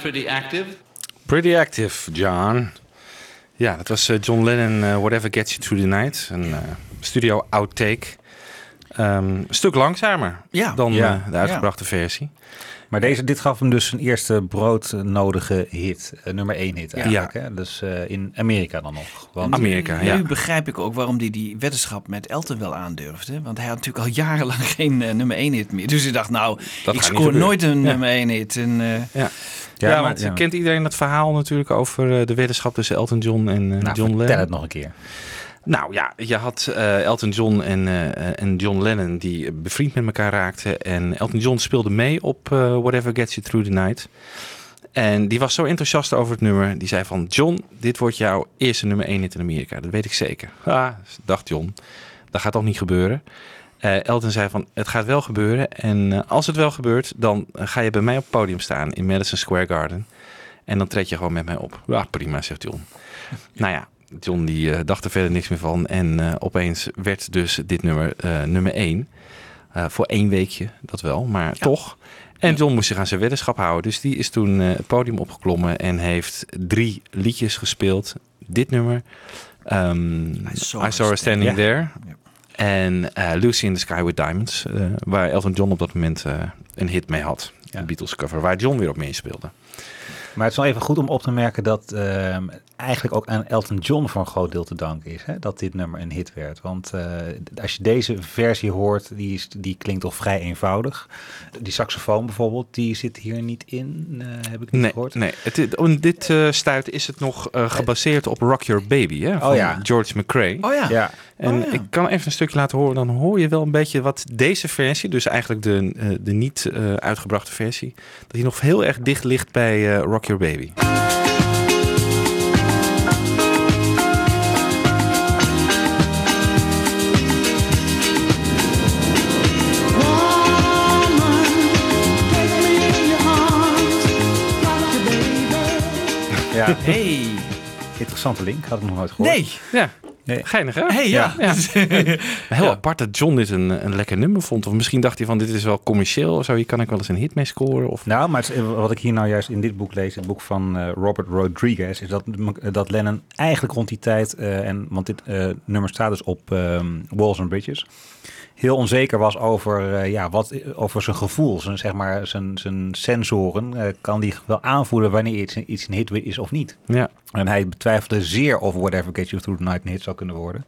Pretty active. Pretty active, John. Ja, dat was eh, John Lennon, eh, Whatever Gets You Through the Night. Een eh, studio outtake. Ehm, een stuk langzamer Ja. dan Ja. eh, de uitgebrachte versie. Maar deze, dit gaf hem dus zijn eerste broodnodige hit. nummer één hit eigenlijk. Hè? Dus eh, in Amerika dan nog. Want, Nu begrijp ik ook waarom hij die weddenschap met Elton wel aandurfde. Want hij had natuurlijk al jarenlang geen eh, nummer 1 hit meer. Dus hij dacht, nou, Dat ik scoor nooit een Ja. nummer 1 hit. En, eh, Ja, Ja, ja, maar- want ja. kent iedereen dat verhaal natuurlijk over eh, de weddenschap tussen Elton John en eh, Nou, John vertel Lennon? het nog een keer. Nou ja, je had eh, Elton John en, en John Lennon die bevriend met elkaar raakten. En Elton John speelde mee op Whatever Gets You Through the Night. En die was zo enthousiast over het nummer. Die zei van, John, dit wordt jouw eerste nummer 1 hit in Amerika. Dat weet ik zeker. Ah, dacht John, dat gaat toch niet gebeuren. Eh, Elton zei van, het gaat wel gebeuren. En eh, als het wel gebeurt, dan eh, ga je bij mij op het podium staan in Madison Square Garden. En dan tred je gewoon met mij op. Ja, prima, zegt John. nou ja, John die dacht er verder niks meer van. En opeens werd dus dit nummer nummer 1. voor één weekje, dat wel, maar toch. En John moest zich aan zijn weddenschap houden. Dus die is toen het podium opgeklommen en heeft drie liedjes gespeeld. Dit nummer. ehm, I Saw, Her Standing Ja. There. En eh, Lucy in the Sky with Diamonds. eh, waar Elton John op dat moment eh, een hit mee had. De Beatles cover. Waar John weer op meespeelde. Maar het is wel even goed om op te merken dat ehm, eigenlijk ook aan Elton John voor een groot deel te danken is. Hè, dat dit nummer een hit werd. Want eh, als je deze versie hoort, die, is, die klinkt toch vrij eenvoudig. Die saxofoon bijvoorbeeld, die zit hier niet in. eh, heb ik niet Nee, gehoord. nee. Het, om dit eh stuit is het nog eh, gebaseerd op Rock Your Baby hè, van ja. George McRae. Oh ja. Ja. En Oh ja. ik kan even een stukje laten horen. Dan hoor je wel een beetje wat deze versie, dus eigenlijk de, de niet eh, uitgebrachte versie, dat die nog heel erg dicht ligt bij eh, Rock Your Baby. Ja. Hey. Interessante link, had ik nog nooit gehoord. Nee. Ja. Nee. Geinig, hè? Hey, ja. Maar Heel apart dat John dit een, een lekker nummer vond. Of misschien dacht hij van, dit is wel commercieel of zo. Hier kan ik wel eens een hit mee scoren. Of... Nou, maar is- wat ik hier nou juist in dit boek lees, het boek van eh, Robert Rodriguez, is dat, dat Lennon eigenlijk rond die tijd, eh, en, want dit eh, nummer staat dus op ehm, Walls and Bridges, heel onzeker was over, eh, ja, wat, over zijn gevoel, zijn, zeg maar, zijn, zijn sensoren. Eh, kan die wel aanvoelen wanneer iets, iets een hit is of niet? Ja. En hij betwijfelde zeer of Whatever Gets You Through the Night een hit zou kunnen worden.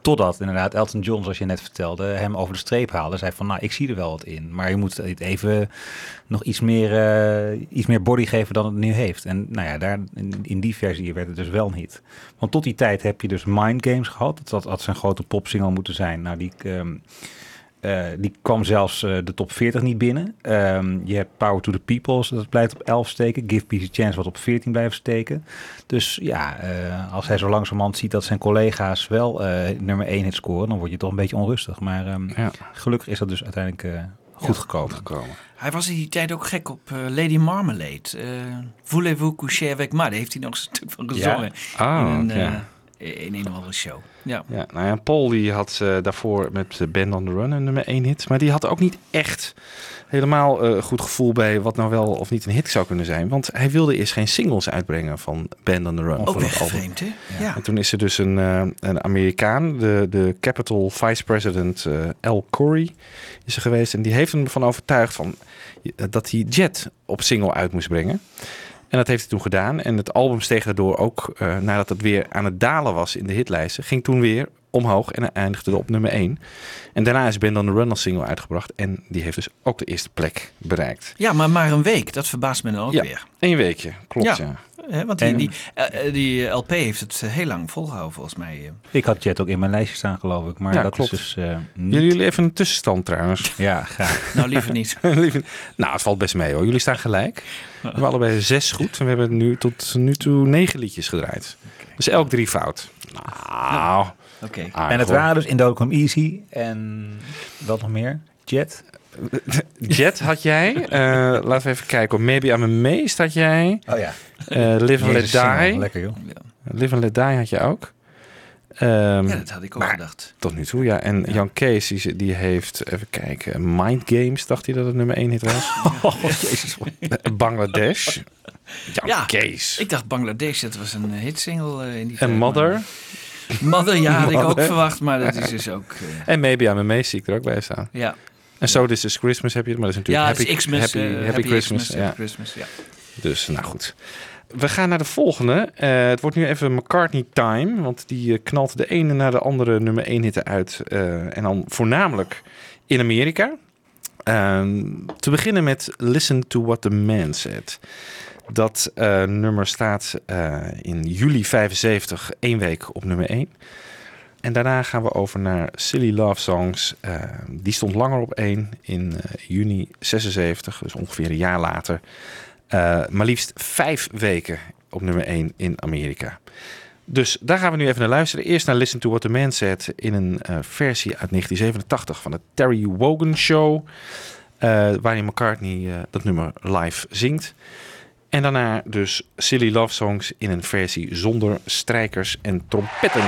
Totdat inderdaad Elton John, zoals je net vertelde, hem over de streep haalde. Zei van, nou, ik zie er wel wat in. Maar je moet het even nog iets meer, eh, iets meer body geven dan het nu heeft. En nou ja, daar, in, die versie werd het dus wel hit. Want tot die tijd heb je dus Mind Games gehad. Dat had zijn grote popsingle moeten zijn. Nou, die... ehm, eh, die kwam zelfs eh, de top 40 niet binnen. Ehm, je hebt Power to the People, dat blijft op 11 steken. Give Peace a Chance wat op 14 blijft steken. Dus ja, eh, als hij zo langzamerhand ziet dat zijn collega's wel eh, nummer 1 hit scoren, dan word je toch een beetje onrustig. Maar ehm, Ja. gelukkig is dat dus uiteindelijk eh, goed gekomen. gekomen. Hij was in die tijd ook gek op Lady Marmalade. Eh Voulez-vous coucher avec moi? Daar heeft hij nog een stuk van gezongen. Ah, in, een, oké. In een of andere show. Ja. Ja, nou ja, Paul die had eh, daarvoor met eh, Band on the Run een nummer 1 hit. Maar die had ook niet echt helemaal eh, goed gevoel bij wat nou wel of niet een hit zou kunnen zijn. Want hij wilde eerst geen singles uitbrengen van Band on the Run. Ook weer vreemd, hè? Ja. En toen is er dus een, een Amerikaan, de, de Capitol Vice President Al Corey, is er geweest. En die heeft hem ervan overtuigd van, dat hij Jet op single uit moest brengen. En dat heeft hij toen gedaan. En het album steeg daardoor ook, eh, nadat het weer aan het dalen was in de hitlijsten, ging toen weer omhoog en eindigde op nummer 1. En daarna is Band on the Run als single uitgebracht. En die heeft dus ook de eerste plek bereikt. ja, maar maar een week. Dat verbaast me dan ook ja, weer. één weekje, klopt ja. Hè, want die, En- die, eh, eh, die LP heeft het eh, heel lang volgehouden volgens mij. eh. Ik had Jet ook in mijn lijstje staan, geloof ik. Maar Ja, dat klopt. is dus eh, niet... Jullie jullie even een tussenstand trouwens. Ja, graag. Nou, liever niet. Liever- nou, het valt best mee hoor. Jullie staan gelijk. We hebben allebei zes goed. En we hebben nu tot nu toe negen liedjes gedraaid. Dus elk drie fout. Nou, Oké. en het hoor. waren dus Indo Come Easy en wat nog meer? Jet? Jet had jij. Eh, laten we even kijken. Maybe I'm Amazed had jij. Oh ja. Eh, Live and Let. Die. Lekker joh. Live and Let Die had je ook. Ehm, Ja, dat had ik ook maar gedacht. Tot nu toe, ja. En Jan Kees, die, die heeft, even kijken, Mind Games, dacht hij dat het nummer 1 hit was. Oh, jezus. Bangladesh. Jan Ja, Kees. ik dacht Bangladesh, dat was een hitsingle eh, in die En tijd, Mother. maar- Mother, ja, had ik ook verwacht, maar dat is dus ook... eh, En Maybe I'm Amazed zie ik er ook bij staan. ja. En So This Is Christmas heb je, maar dat is natuurlijk Ja, Happy, het is Xmas, happy, eh, happy, Happy Christmas. Xmas, ja. Christmas, ja. Dus, nou goed. We gaan naar de volgende. Eh, het wordt nu even McCartney time, want die eh, knalt de ene na de andere nummer 1 hitte uit. en dan voornamelijk in Amerika. Ehm, te beginnen met Listen to What the Man Said. Dat nummer staat in juli 75 één week op nummer 1. En daarna gaan we over naar Silly Love Songs. Eh, die stond langer op 1 in eh, juni 76, dus ongeveer een jaar later. Eh, maar liefst vijf weken op nummer 1 in Amerika. Dus daar gaan we nu even naar luisteren. Eerst naar Listen to What the Man Said in een versie uit 1987 van de Terry Wogan Show. waarin McCartney dat nummer live zingt. En daarna dus Silly Love Songs in een versie zonder strijkers en trompetten.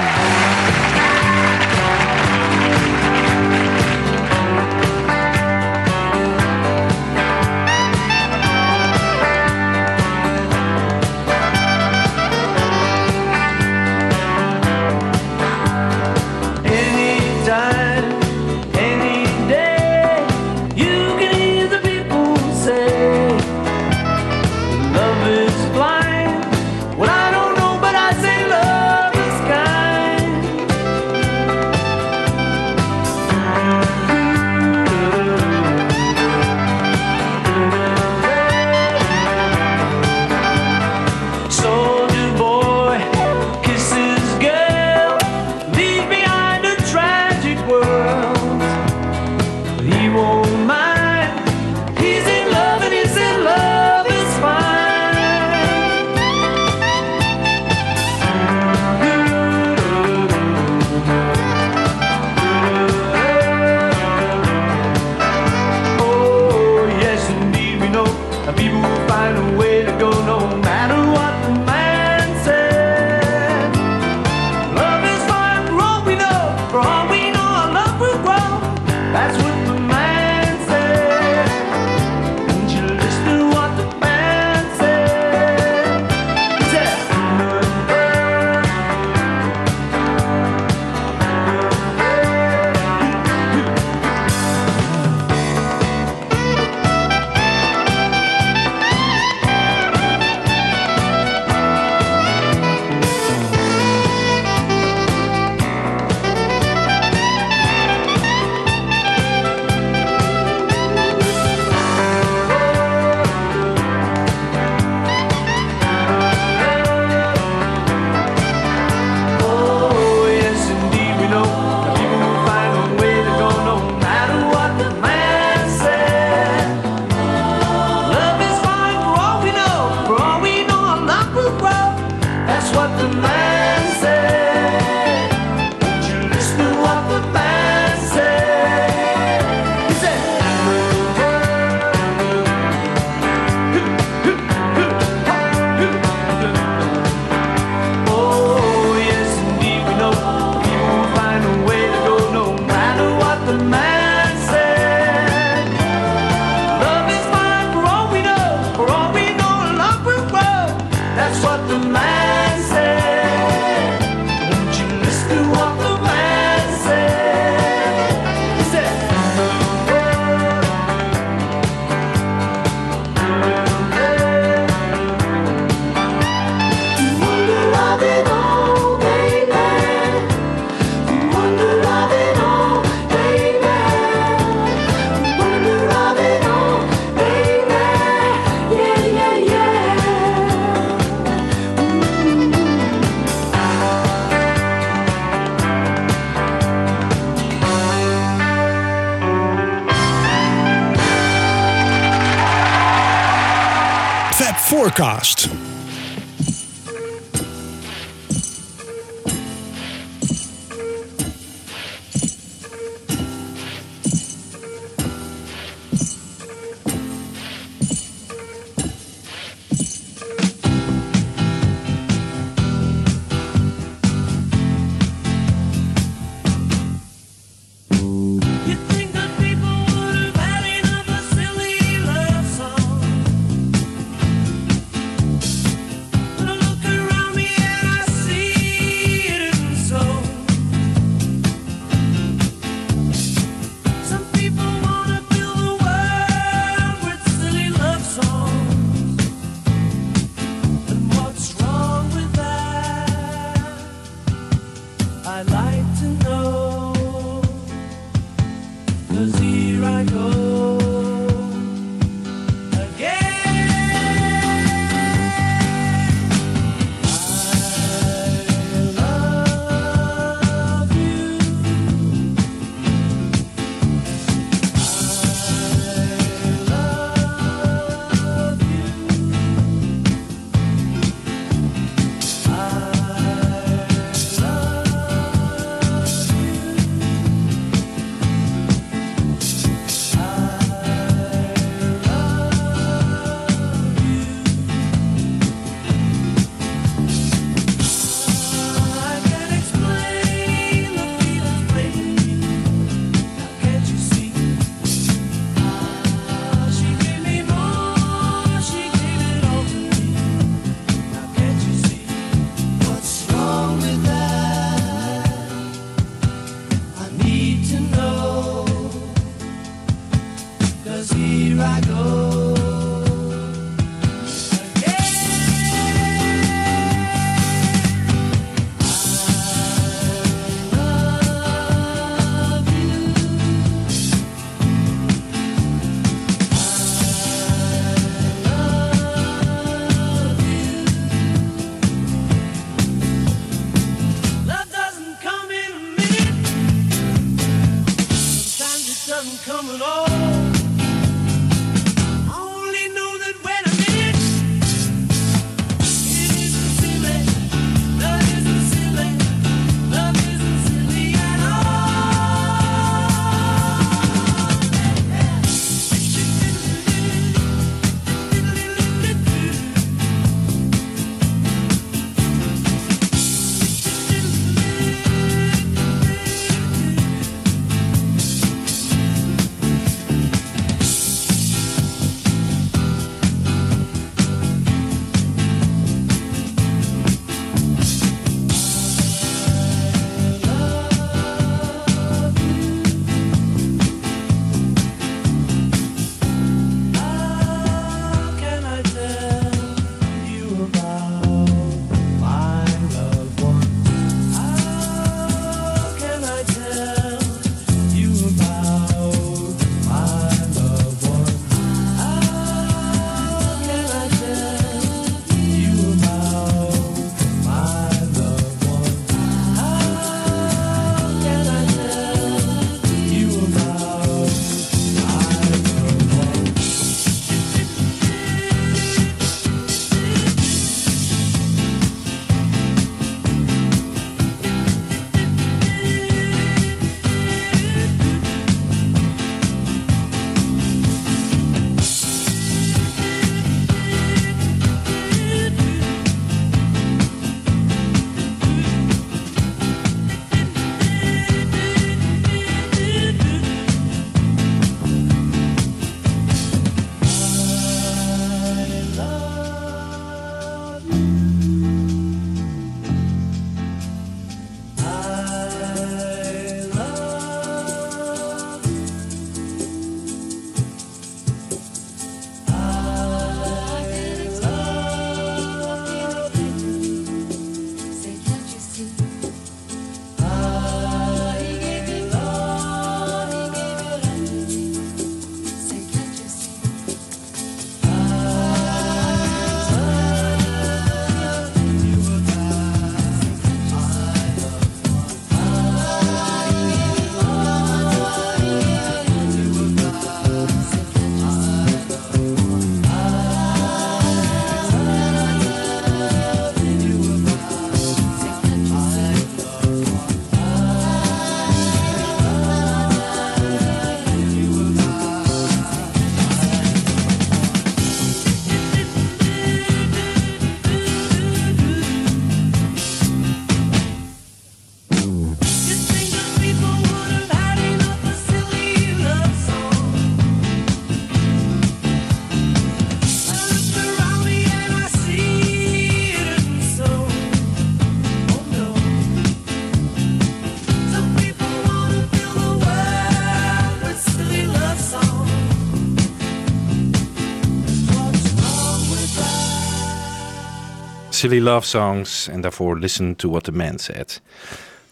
Silly Love Songs en daarvoor Listen to What the Man Said.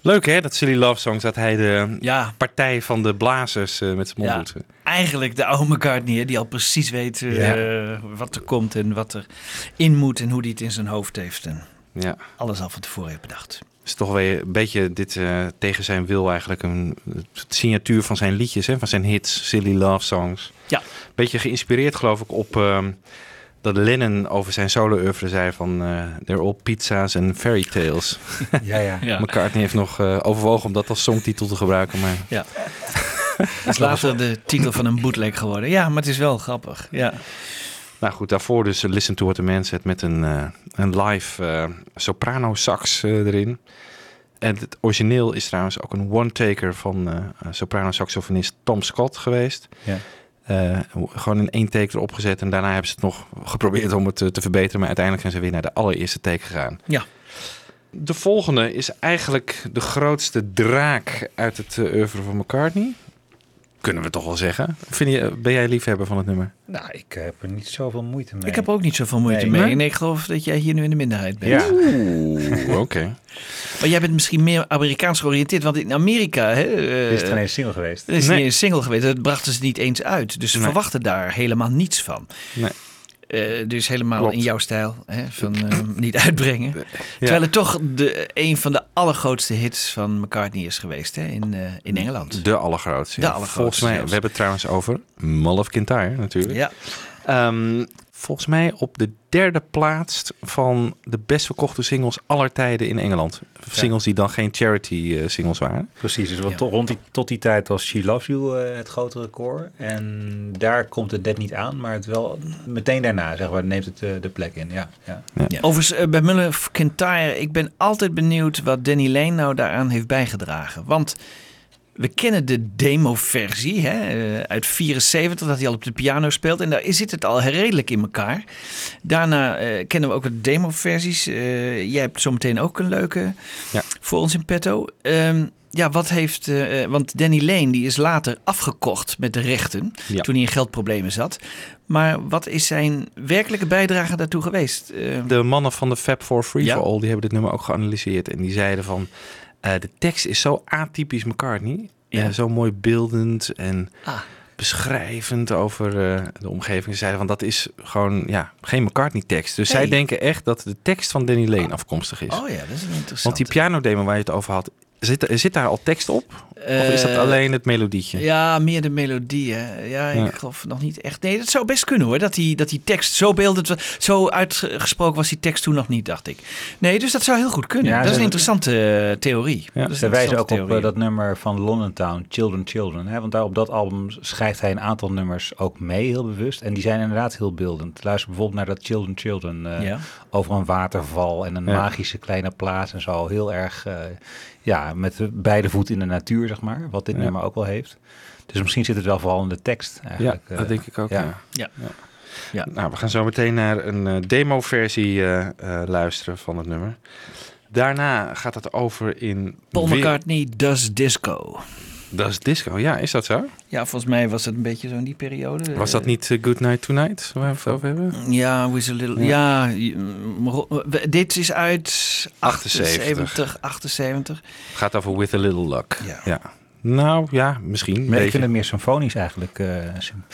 Leuk hè, dat Silly Love Songs, dat hij de Ja. partij van de blazers eh, met zijn mond Ja, eigenlijk de oude McCartney, hè, die al precies weet eh, Ja. wat er komt en wat er in moet en hoe hij het in zijn hoofd heeft. En Ja. alles al van tevoren heeft bedacht. is toch weer een beetje dit eh, tegen zijn wil eigenlijk een signatuur van zijn liedjes, hè, van zijn hits, Silly Love Songs. Ja. Beetje geïnspireerd geloof ik op ehm, dat Lennon over zijn solo-oeuvre zei van eh they're all pizza's and fairy tales. Ja, ja. Ja. McCartney heeft nog eh, overwogen om dat als songtitel te gebruiken, maar Ja. Dat is later de titel van een bootleg geworden. Ja, maar het is wel grappig. Ja. Nou goed, daarvoor dus eh, Listen to What the Man Said met een, eh, een live eh, soprano sax eh, erin. En het origineel is trouwens ook een one-taker van eh, soprano saxofonist Tom Scott geweest. Ja. Eh, gewoon in één take erop gezet en daarna hebben ze het nog geprobeerd om het te verbeteren. Maar uiteindelijk zijn ze weer naar de allereerste take gegaan. Ja. De volgende is eigenlijk de grootste draak uit het eh, oeuvre van McCartney. Kunnen we toch wel zeggen. Vind je, ben jij liefhebber van het nummer? Nou, ik heb er niet zoveel moeite mee. Ik heb er ook niet zoveel moeite Nee. mee. Nee? Nee, ik geloof dat jij hier nu in de minderheid bent. Ja. Oké. Maar jij bent misschien meer Amerikaans georiënteerd. Want in Amerika... Hè, eh, Is het geen single geweest? Het is Nee. niet eens single geweest. Dat brachten ze niet eens uit. Dus ze Nee. verwachten daar helemaal niets van. Nee. Eh, dus helemaal Klopt. in jouw stijl. Hè, van eh, niet uitbrengen. Terwijl het toch de, een van de allergrootste hits van McCartney is geweest hè, in, eh, in Engeland. De allergrootste. De allergrootste Volgens mij, we hebben het trouwens over Mull of Kintyre natuurlijk. Ja. Ehm, volgens mij op de derde plaats van de best verkochte singles aller tijden in Engeland. Singles die dan geen charity eh, singles waren. Precies, dus want to- rond die, tot die tijd was She Loves You eh, het grote record. En daar komt het net niet aan, maar het wel meteen daarna zeg maar, neemt het eh, de plek in. Ja, ja. Ja. Overigens, bij Muller of Kintyre, ik ben altijd benieuwd wat Danny Lane nou daaraan heeft bijgedragen. Want we kennen de demo-versie hè, eh, uit 74, dat hij al op de piano speelt. En daar zit het al redelijk in elkaar. Daarna eh, kennen we ook de demo-versies. Eh, jij hebt zometeen ook een leuke Ja. voor ons in petto. Ehm, ja, wat heeft... want Danny Lane die is later afgekocht met de rechten. Ja. Toen hij in geldproblemen zat. Maar wat is zijn werkelijke bijdrage daartoe geweest? Eh, De mannen van de Fab for Free Ja. for All, die hebben dit nummer ook geanalyseerd. En die zeiden van, eh, de tekst is zo atypisch McCartney. Ja. Eh, zo mooi beeldend en Ah. beschrijvend over eh, de omgeving. Ze zeiden van, dat is gewoon ja, geen McCartney tekst. Dus zij denken echt dat de tekst van Danny Lane afkomstig is. Oh ja, dat is interessant. Want die pianodemo waar je het over had, zit, zit daar al tekst op? of is dat Eh, alleen het melodietje? Ja, meer de melodie. Hè. Ja, Ja. ik geloof nog niet echt. Nee, dat zou best kunnen hoor. Dat die, dat die tekst zo beeldend was. Zo uitgesproken was die tekst toen nog niet, dacht ik. Nee, dus dat zou heel goed kunnen. Ja, dat is een interessante eh, theorie. Dat is Ze een wijzen ook op eh, theorie. dat nummer van London Town, Children, Children. Hè? Want daar op dat album schrijft hij een aantal nummers ook mee, heel bewust. En die zijn inderdaad heel beeldend. Luister bijvoorbeeld naar dat Children, Children. eh, Ja. Over een waterval en een Ja. magische kleine plaats en zo. Heel erg, eh, ja, met de beide voeten in de natuur, zeg maar. Wat dit Ja. nummer ook wel heeft. Dus misschien zit het wel vooral in de tekst Ja, eigenlijk. eh, dat denk ik ook. Ja. Ja. Ja. Nou, we gaan zo meteen naar een eh, demo-versie eh, eh, luisteren van het nummer. Daarna gaat het over in... Paul weer- McCartney does disco. Dat is disco, ja, is dat zo? Ja, volgens mij was het een beetje zo in die periode. Was dat niet eh, Good Night Tonight, waar we het over hebben? Ja, with a little, ja. dit is uit 78. 78, 78. Het gaat over With a Little Luck. Ja. Nou, ja, misschien. een Maar ik beetje. vind het meer symfonisch eigenlijk. eh, sym-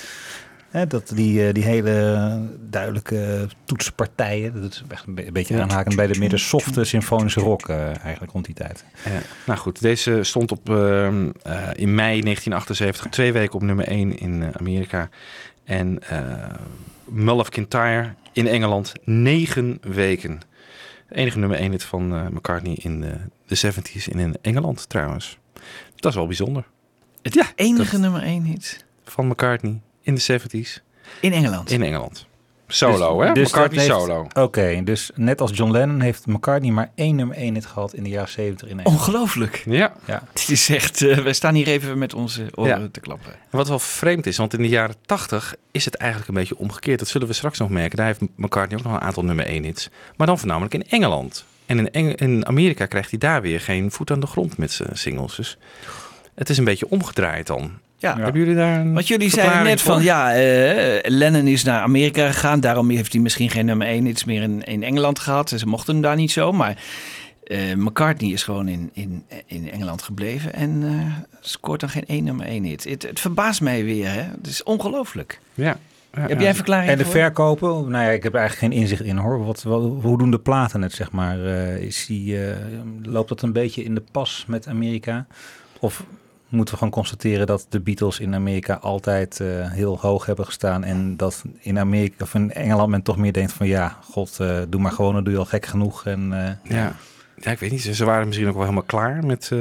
hè, dat die, eh, die hele duidelijke toetspartijen, dat is echt een, be- een beetje Ja. aanhakend bij de meer de softe symfonische rock eh, eigenlijk rond die tijd. Ja. Nou goed, deze stond op, ehm, eh, in mei 1978 twee weken op nummer 1 in Amerika. En eh Mull of Kintyre in Engeland negen weken. Het enige nummer 1 hit van eh, McCartney in de, de 70s en in Engeland trouwens. Dat is wel bijzonder. Het enige nummer 1 hit. Van McCartney in de 70s In Engeland. in Engeland. Solo, hè? Dus McCartney heeft- solo. Oké, dus net als John Lennon heeft McCartney maar één nummer één hit gehad in de jaren 70 in Engeland. Ongelooflijk. Ja. Ja. Het is echt, eh, wij staan hier even met onze oren Ja. te klappen. En Wat wel vreemd is, want in de jaren 80 is het eigenlijk een beetje omgekeerd. Dat zullen we straks nog merken. Daar heeft McCartney ook nog een aantal nummer 1 hits. Maar dan voornamelijk in Engeland. En in, Eng- in Amerika krijgt hij daar weer geen voet aan de grond met zijn singles. Dus het is een beetje omgedraaid dan. Ja. Hebben jullie daar een Want jullie zeiden net van, voor? ja, eh, Lennon is naar Amerika gegaan. Daarom heeft hij misschien geen nummer 1 iets meer in, in Engeland gehad. Ze mochten hem daar niet zo. Maar eh, McCartney is gewoon in, in, in Engeland gebleven. En eh, scoort dan geen één nummer 1 hit. Het, het verbaast mij weer, hè. Het is ongelooflijk. Ja. Heb jij een verklaring En de voor? verkopen? Nou ja, ik heb eigenlijk geen inzicht in hoor. Wat, wat, hoe doen de platen het, zeg maar? Eh, is die, eh, loopt dat een beetje in de pas met Amerika? Of moeten we gewoon constateren dat de Beatles in Amerika altijd eh, heel hoog hebben gestaan en dat in Amerika of in Engeland men toch meer denkt van ja, god, eh, doe maar gewoon, dan doe je al gek genoeg. En, eh, Ja. ja, ik weet niet. Ze waren misschien ook wel helemaal klaar met, eh,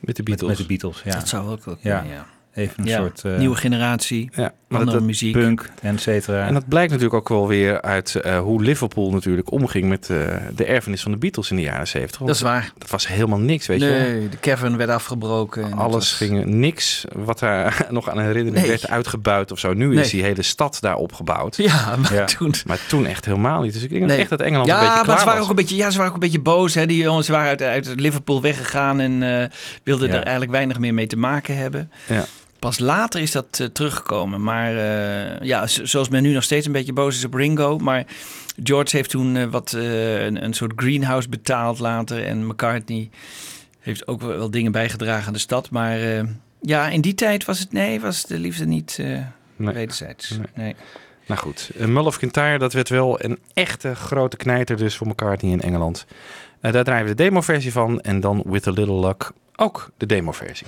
met de Beatles. Met de Beatles, ja. Dat zou ook wel ja. kunnen, ja. Even een Ja, soort... eh, nieuwe generatie, Ja, maar andere dat- muziek. Punk, et cetera. En dat blijkt natuurlijk ook wel weer uit eh, hoe Liverpool natuurlijk omging met eh, de erfenis van de Beatles in de jaren 70. Want Dat is waar. Dat was helemaal niks, weet je nee, de Kevin werd afgebroken. en Alles was- ging niks wat daar nog aan herinnering Nee. werd uitgebuit of zo. Nu Nee. is die hele stad daar opgebouwd. Ja, maar toen... Maar toen echt helemaal niet. Dus ik denk echt dat Engeland ja, een beetje maar klaar ze waren was. ook een beetje, ja, ze waren ook een beetje boos. Hè. Die jongens waren uit, uit Liverpool weggegaan en eh, wilden Ja. er eigenlijk weinig meer mee te maken hebben. Ja. Pas later is dat eh, teruggekomen. Maar eh, ja, zoals men nu nog steeds een beetje boos is op Ringo. Maar George heeft toen eh, wat, een, een soort greenhouse betaald later. En McCartney heeft ook wel, wel dingen bijgedragen aan de stad. Maar ja, in die tijd was het, nee, was de liefde niet Nee. wederzijds. Nee. Nee. Nou goed, Mull of Kintyre, dat werd wel een echte grote knijter dus voor McCartney in Engeland. Daar draaien we de demoversie van en dan With a Little Luck ook de demoversie.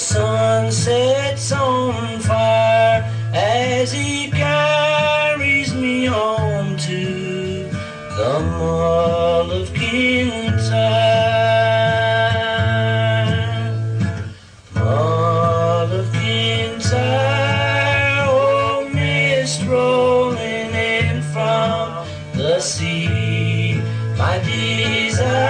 Sun sets on fire as he carries me home to the Mall of Kintyre. Mall of Kintyre, oh mist rolling in from the sea. My desire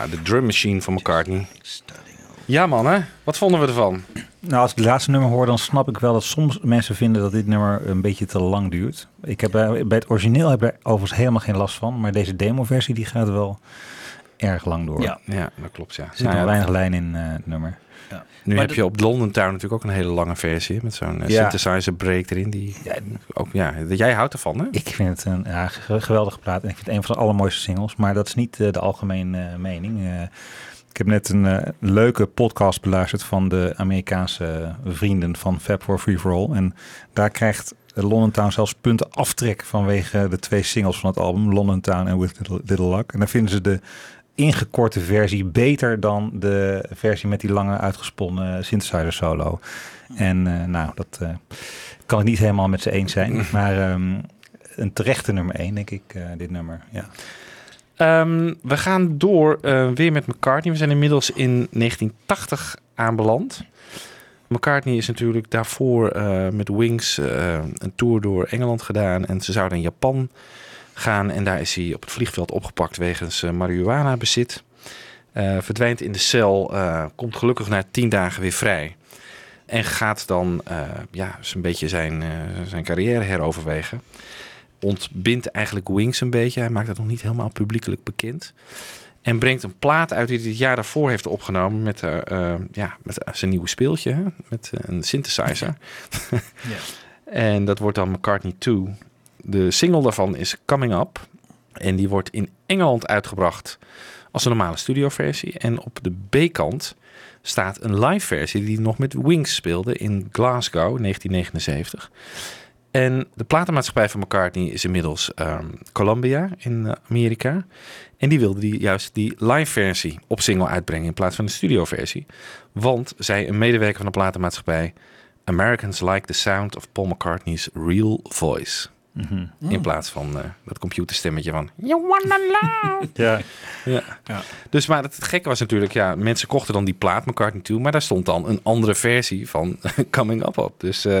Ja, de drum machine van McCartney. Ja man, hè? Wat vonden we ervan? Nou, als ik het laatste nummer hoor, dan snap ik wel dat soms mensen vinden dat dit nummer een beetje te lang duurt. Ik heb bij, bij het origineel heb ik er overigens helemaal geen last van, maar deze demo-versie die gaat wel erg lang door. Ja, ja dat klopt. Ja. Er zit Nou nog ja, weinig lijn in eh, het nummer. Nu Maar heb je op London Town natuurlijk ook een hele lange versie met zo'n eh, Ja. synthesizer break erin. Die ook, ja, jij houdt ervan, hè? Ik vind het een ja, ge- geweldige plaat en ik vind het een van de allermooiste singles, maar dat is niet eh, de algemene eh, mening. Eh, ik heb net een leuke podcast beluisterd van de Amerikaanse vrienden van Fab for Free for All. En daar krijgt London Town zelfs punten aftrek vanwege de twee singles van het album, London Town en With Little, Little Luck. En dan vinden ze de ingekorte versie beter dan de versie met die lange uitgesponnen synthesizer solo. En eh, nou, dat eh, kan ik niet helemaal met ze eens zijn. Maar ehm, een terechte nummer één, denk ik, eh, dit nummer. Ja. Ehm, we gaan door weer met McCartney. We zijn inmiddels in 1980 aanbeland. McCartney is natuurlijk daarvoor met Wings een tour door Engeland gedaan. En ze zouden in Japan gaan. En daar is hij op het vliegveld opgepakt wegens eh, marihuana-bezit. Eh, verdwijnt in de cel, eh, komt gelukkig na tien dagen weer vrij. En gaat dan ja, een beetje zijn, zijn carrière heroverwegen. Ontbindt eigenlijk Wings een beetje. Hij maakt het nog niet helemaal publiekelijk bekend. En brengt een plaat uit die hij het jaar daarvoor heeft opgenomen met, ja, met zijn nieuwe speeltje. Hè? Met een synthesizer. En dat wordt dan McCartney 2. De single daarvan is Coming Up. En die wordt in Engeland uitgebracht als een normale studioversie. En op de B-kant staat een live versie die nog met Wings speelde in Glasgow 1979. En de platenmaatschappij van McCartney is inmiddels ehm, Columbia in eh, Amerika. En die wilde die, juist die live versie op single uitbrengen in plaats van de studioversie. Want zij, een medewerker van de platenmaatschappij, Americans like the sound of Paul McCartney's real voice. Mhm. In plaats van eh, dat computerstemmetje van You wanna love. Ja. ja. Dus maar het gekke was natuurlijk, ja, mensen kochten dan die plaat McCartney toe, maar daar stond dan een andere versie van Coming Up op. Dus eh,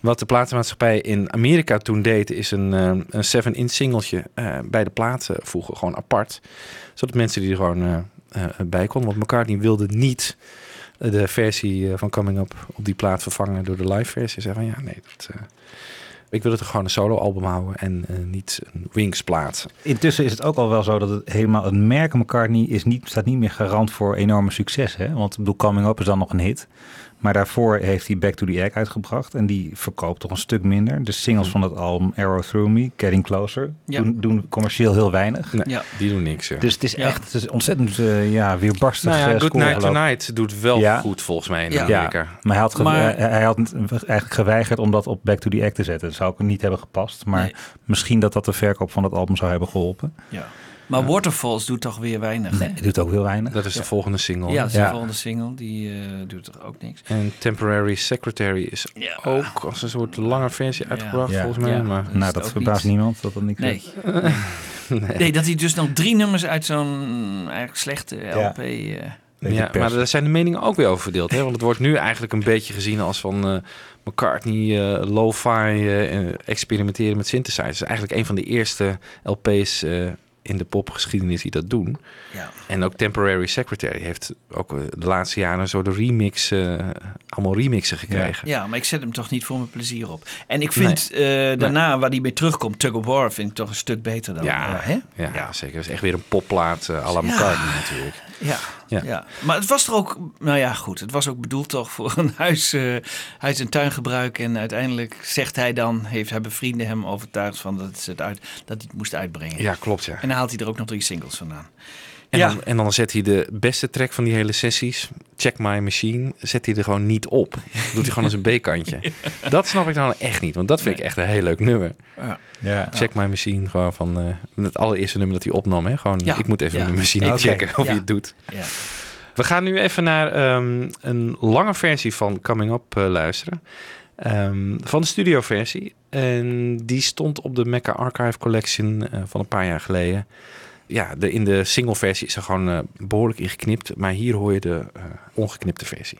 wat de platenmaatschappij in Amerika toen deed, is een, eh, een 7-inch singeltje eh, bij de plaat eh, voegen, gewoon apart. Zodat mensen die er gewoon bij konden. Want McCartney wilde niet de versie eh, van Coming Up op die plaat vervangen door de live versie. Zei van ja, nee, dat, eh, ik wil het gewoon een solo album houden en eh, niet een Wings plaat. Intussen is het ook al wel zo dat het helemaal het merk McCartney is niet, staat niet meer garant voor enorme succes. Hè? Want ik bedoel, Coming Up is dan nog een hit. Maar daarvoor heeft hij Back to the Egg uitgebracht. En die verkoopt toch een stuk minder. De singles van dat album Arrow Through Me, Getting Closer, Ja. doen, doen commercieel heel weinig. Nee, Ja. die doen niks. Ja. Dus het is Ja. echt het is ontzettend uh, ja, weerbarstig. nou ja, eh, Good Night. Tonight doet wel Ja. goed volgens mij in Ja. Amerika. Ja, maar hij had, Maar- hij, hij had eigenlijk geweigerd om dat op Back to the Egg te zetten. Dat zou ook niet hebben gepast. Maar Nee. misschien dat dat de verkoop van het album zou hebben geholpen. Ja. Maar Waterfalls doet toch weer weinig. Nee, het doet ook heel weinig. Dat is de volgende single. Ja, dat is de volgende single. Die eh, doet toch ook niks. En Temporary Secretary is Ja. ook als een soort lange versie uitgebracht Ja. volgens mij. Ja. Maar, is nou, dat ook verbaast niet. niemand dat dat niet Nee. nee. nee, dat hij dus nog drie nummers uit zo'n eigenlijk slechte LP... eh, Ja, pers. maar daar zijn de meningen ook weer over verdeeld. Hè? Want het wordt nu eigenlijk een beetje gezien als van eh, McCartney, eh lo-fi, eh, en experimenteren met synthesizers. Eigenlijk een van de eerste LP's eh, in de popgeschiedenis die dat doen. Ja. En ook Temporary Secretary heeft ook eh, de laatste jaren zo de remix, eh, allemaal remixen gekregen. Ja, maar ik zet hem toch niet voor mijn plezier op. En ik vind eh, daarna, waar hij mee terugkomt, Tug of War, vind ik toch een stuk beter dan. Ja, hè? ja, zeker. Het is echt weer een popplaat eh, à la natuurlijk. Ja, Ja. ja. maar het was er ook, nou ja, goed. Het was ook bedoeld toch voor een huis, eh, huis- en tuingebruik. En uiteindelijk zegt hij dan, heeft, hebben vrienden hem overtuigd van dat, het uit, dat hij het moest uitbrengen. Ja, klopt ja. En dan haalt hij er ook nog drie singles vandaan. En, ja, dan, en dan zet hij de beste track van die hele sessies, Check My Machine, zet hij er gewoon niet op. Doet hij gewoon als een B-kantje. Dat snap ik dan echt niet, want dat vind ik echt een heel leuk nummer. Ja. Ja. Check My Machine, gewoon van eh, het allereerste nummer dat hij opnam. Hè? Gewoon, Ja. ik moet even Ja. mijn machine checken of Ja. hij het doet. ja. We gaan nu even naar ehm, een lange versie van Coming Up eh, luisteren. Ehm, van de studioversie. En die stond op de Mecca Archive Collection eh, van een paar jaar geleden. Ja, de, in de single versie is er gewoon eh, behoorlijk in geknipt. Maar hier hoor je de eh, ongeknipte versie.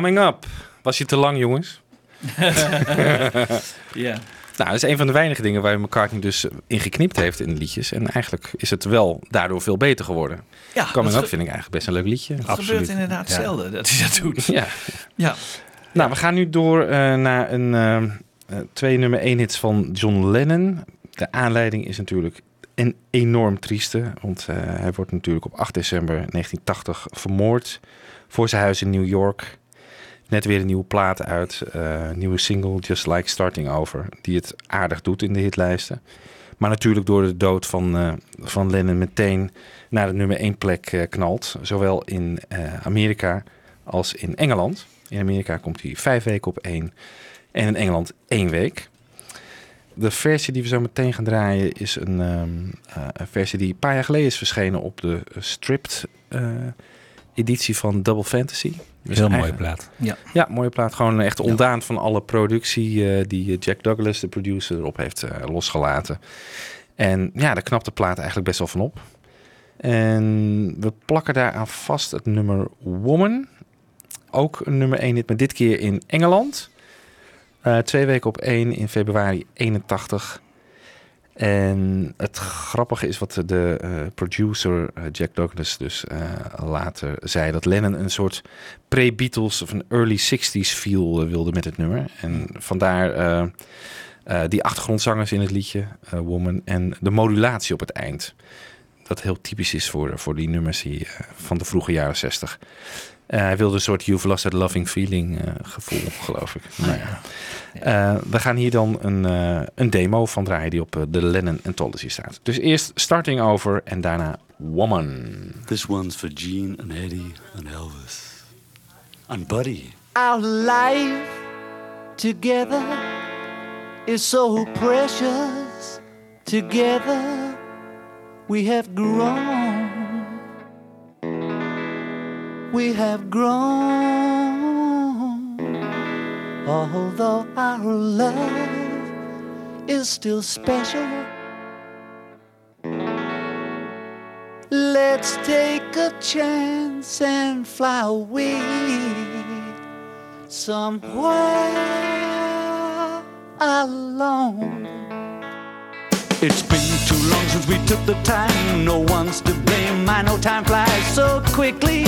Coming Up. Was je te lang, jongens? Ja. Nou, dat is een van de weinige dingen waar McCartney dus in geknipt heeft in de liedjes. En eigenlijk is het wel daardoor veel beter geworden. Ja, Coming dat Up vind ik eigenlijk best een leuk liedje. Het gebeurt inderdaad Ja. zelden dat hij dat doet. Ja. Ja. Nou, we gaan nu door eh, naar een, eh, eh, twee nummer 1 hits van John Lennon. De aanleiding is natuurlijk een enorm trieste. Want eh, hij wordt natuurlijk op 8 december 1980 vermoord voor zijn huis in New York. Net weer een nieuwe plaat uit. een nieuwe single, Just Like Starting Over. Die het aardig doet in de hitlijsten. Maar natuurlijk door de dood van, eh, van Lennon meteen naar de nummer 1 plek eh, knalt. Zowel in Amerika als in Engeland. In Amerika komt hij vijf weken op één. En in Engeland één week. De versie die we zo meteen gaan draaien is een, ehm, eh, een versie die een paar jaar geleden is verschenen op de stripped editie van Double Fantasy. Dus Heel mooie plaat. Ja. ja, mooie plaat. Gewoon echt ontdaan van alle productie eh, die Jack Douglas, de producer, erop heeft eh, losgelaten. En ja, daar knapt de plaat eigenlijk best wel van op. En we plakken daaraan vast het nummer Woman. Ook een nummer 1 hit, maar dit keer in Engeland. Eh, twee weken op één in februari 81. En het grappige is wat de eh, producer eh, Jack Douglas dus eh, later zei. Dat Lennon een soort pre-Beatles of een early 60s feel wilde met het nummer. En vandaar die achtergrondzangers in het liedje, Woman. En de modulatie op het eind. Dat heel typisch is voor, voor die nummers die, van de vroege jaren 60. Eh, hij wilde een soort You've Lost That Loving Feeling eh, gevoel, geloof ik. Nou ja. Eh, we gaan hier dan een, eh, een demo van draaien die op de Lennon Anthology staat. Dus eerst Starting Over en daarna Woman. This one's for Gene and Eddie and Elvis. And Buddy. Our life together is so precious. Together we have grown. We have grown. Although our love is still special. Let's take a chance and fly away somewhere alone. It's been too long since we took the time. No one's to blame. I know time flies so quickly.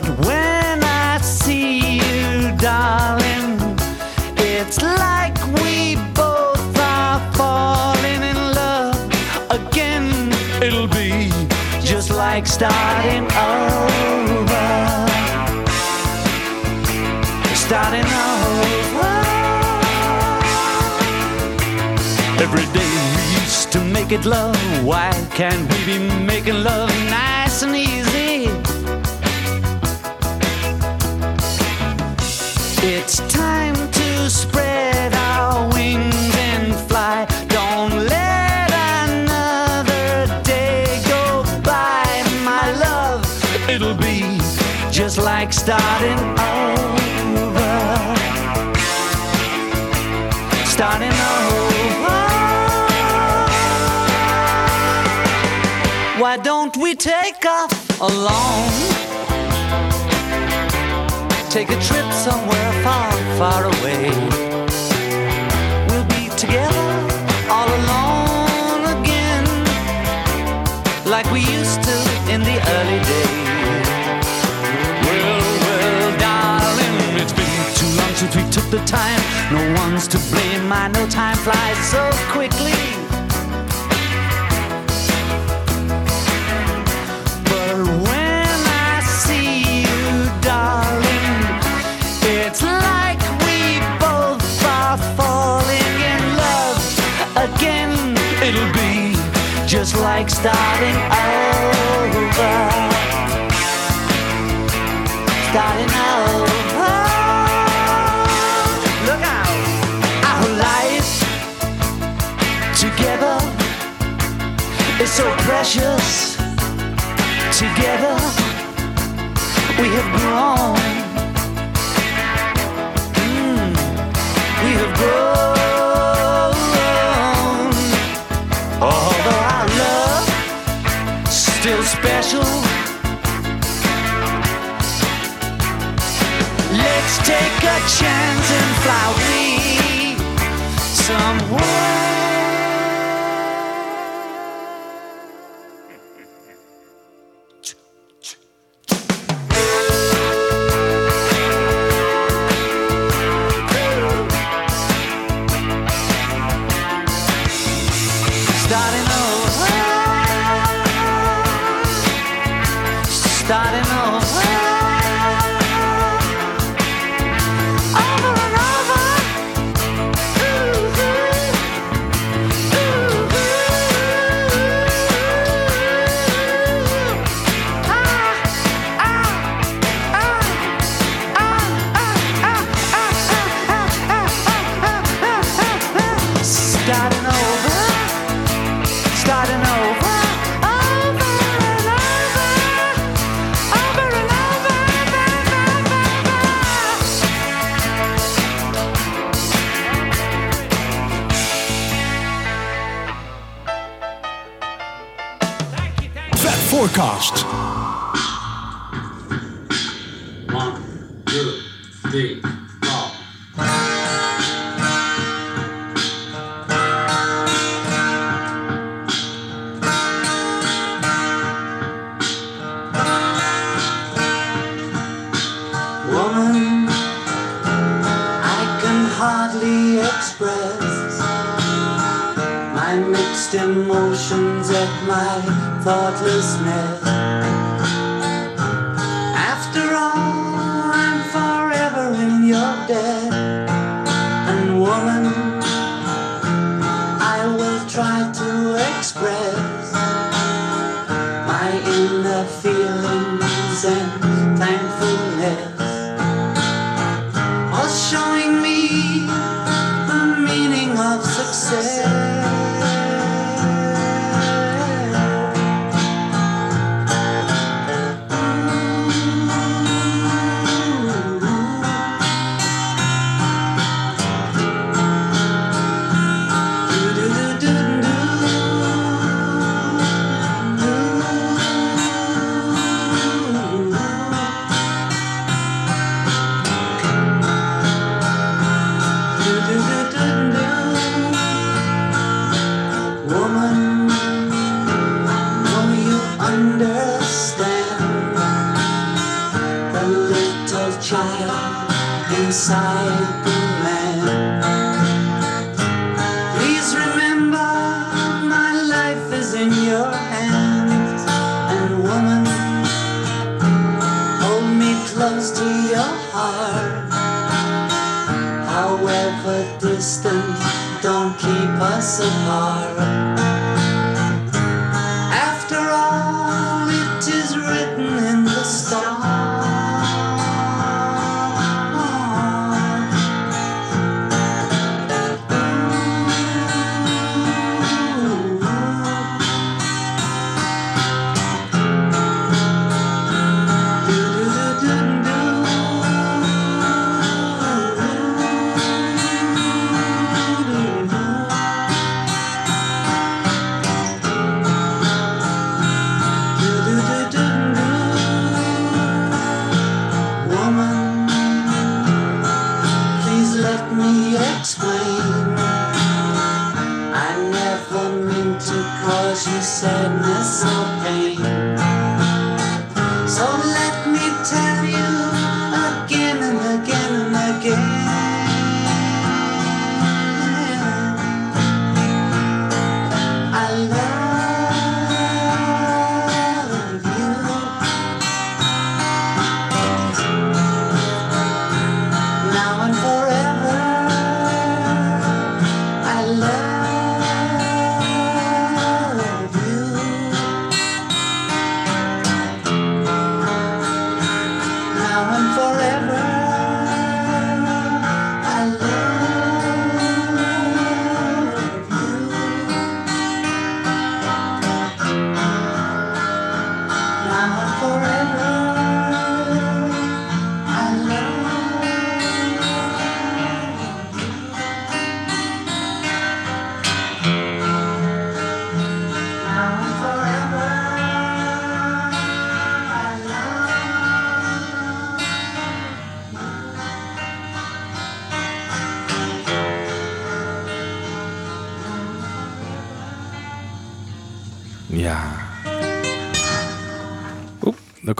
But when I see you, darling, it's like we both are falling in love again. It'll be just like starting over. Starting over. Every day we used to make it love. Why can't we be making love nice and easy? Why don't we take off alone? Take a trip somewhere far, far away. We'll be together all alone again, like we used to in the early days. Well, well, darling, it's been too long since we took the time. No one's to blame. I know time flies so quickly. Like starting over. Starting over. Look out. Our life together is so precious. Together we have grown. Mm, we have grown. Special. Let's take a chance and fly away somewhere.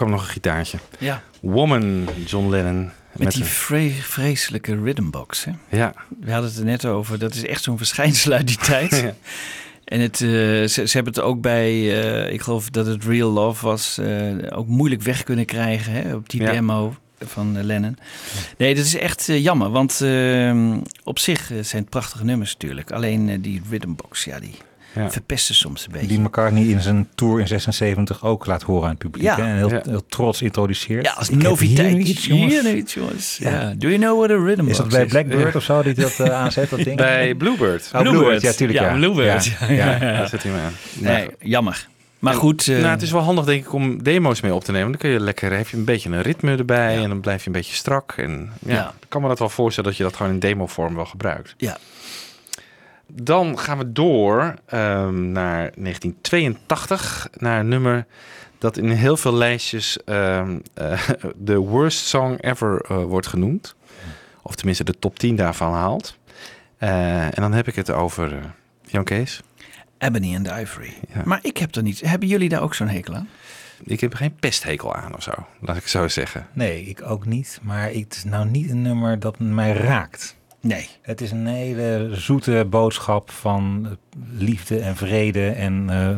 Kwam nog een gitaartje. Ja. Woman, John Lennon. Met, die vre- vreselijke rhythmbox. Hè? Ja. We hadden het er net over. Dat is echt zo'n verschijnsel uit die tijd. Ja. En het, eh, ze, ze hebben het ook bij, eh, ik geloof dat het Real Love was, eh, ook moeilijk weg kunnen krijgen hè, op die Ja. demo van Lennon. Nee, dat is echt jammer, want eh, op zich zijn het prachtige nummers natuurlijk. Alleen die rhythmbox, ja, die Ja. verpesten soms een beetje. Die McCartney in zijn tour in 76 ook laat horen aan het publiek. Ja. hè, En heel, Ja. heel trots introduceert. Ja, als noviteit. Hier iets, jongens. Hier iets, jongens. Ja. Do you know what a rhythmbox Is dat bij Blackbird of zo die dat eh, aanzet? Dat ding? Bij Bluebird. Oh, Bluebird, ja, tuurlijk. Ja, Bluebird. Ja. Ja, Ja. ja, ja. Daar zet hij hem aan. Nee, jammer. Maar En, goed. eh, nou, het is wel handig denk ik om demo's mee op te nemen. Dan kun je lekker, heb je een beetje een ritme erbij en dan blijf je een beetje strak. En ja, Ja. ik kan me dat wel voorstellen dat je dat gewoon in demovorm wel gebruikt. Ja. Dan gaan we door ehm, naar 1982, naar een nummer dat in heel veel lijstjes ehm, eh, de worst song ever eh, wordt genoemd. Of tenminste de top 10 daarvan haalt. Eh, en dan heb ik het over Jan Kees. Ebony and Ivory. Ja. Maar ik heb er niet. Hebben jullie daar ook zo'n hekel aan? Ik heb geen pesthekel aan of zo, laat ik zo zeggen. Nee, ik ook niet. Maar het is nou niet een nummer dat mij raakt. Nee. Het is een hele zoete boodschap van eh, liefde en vrede en eh,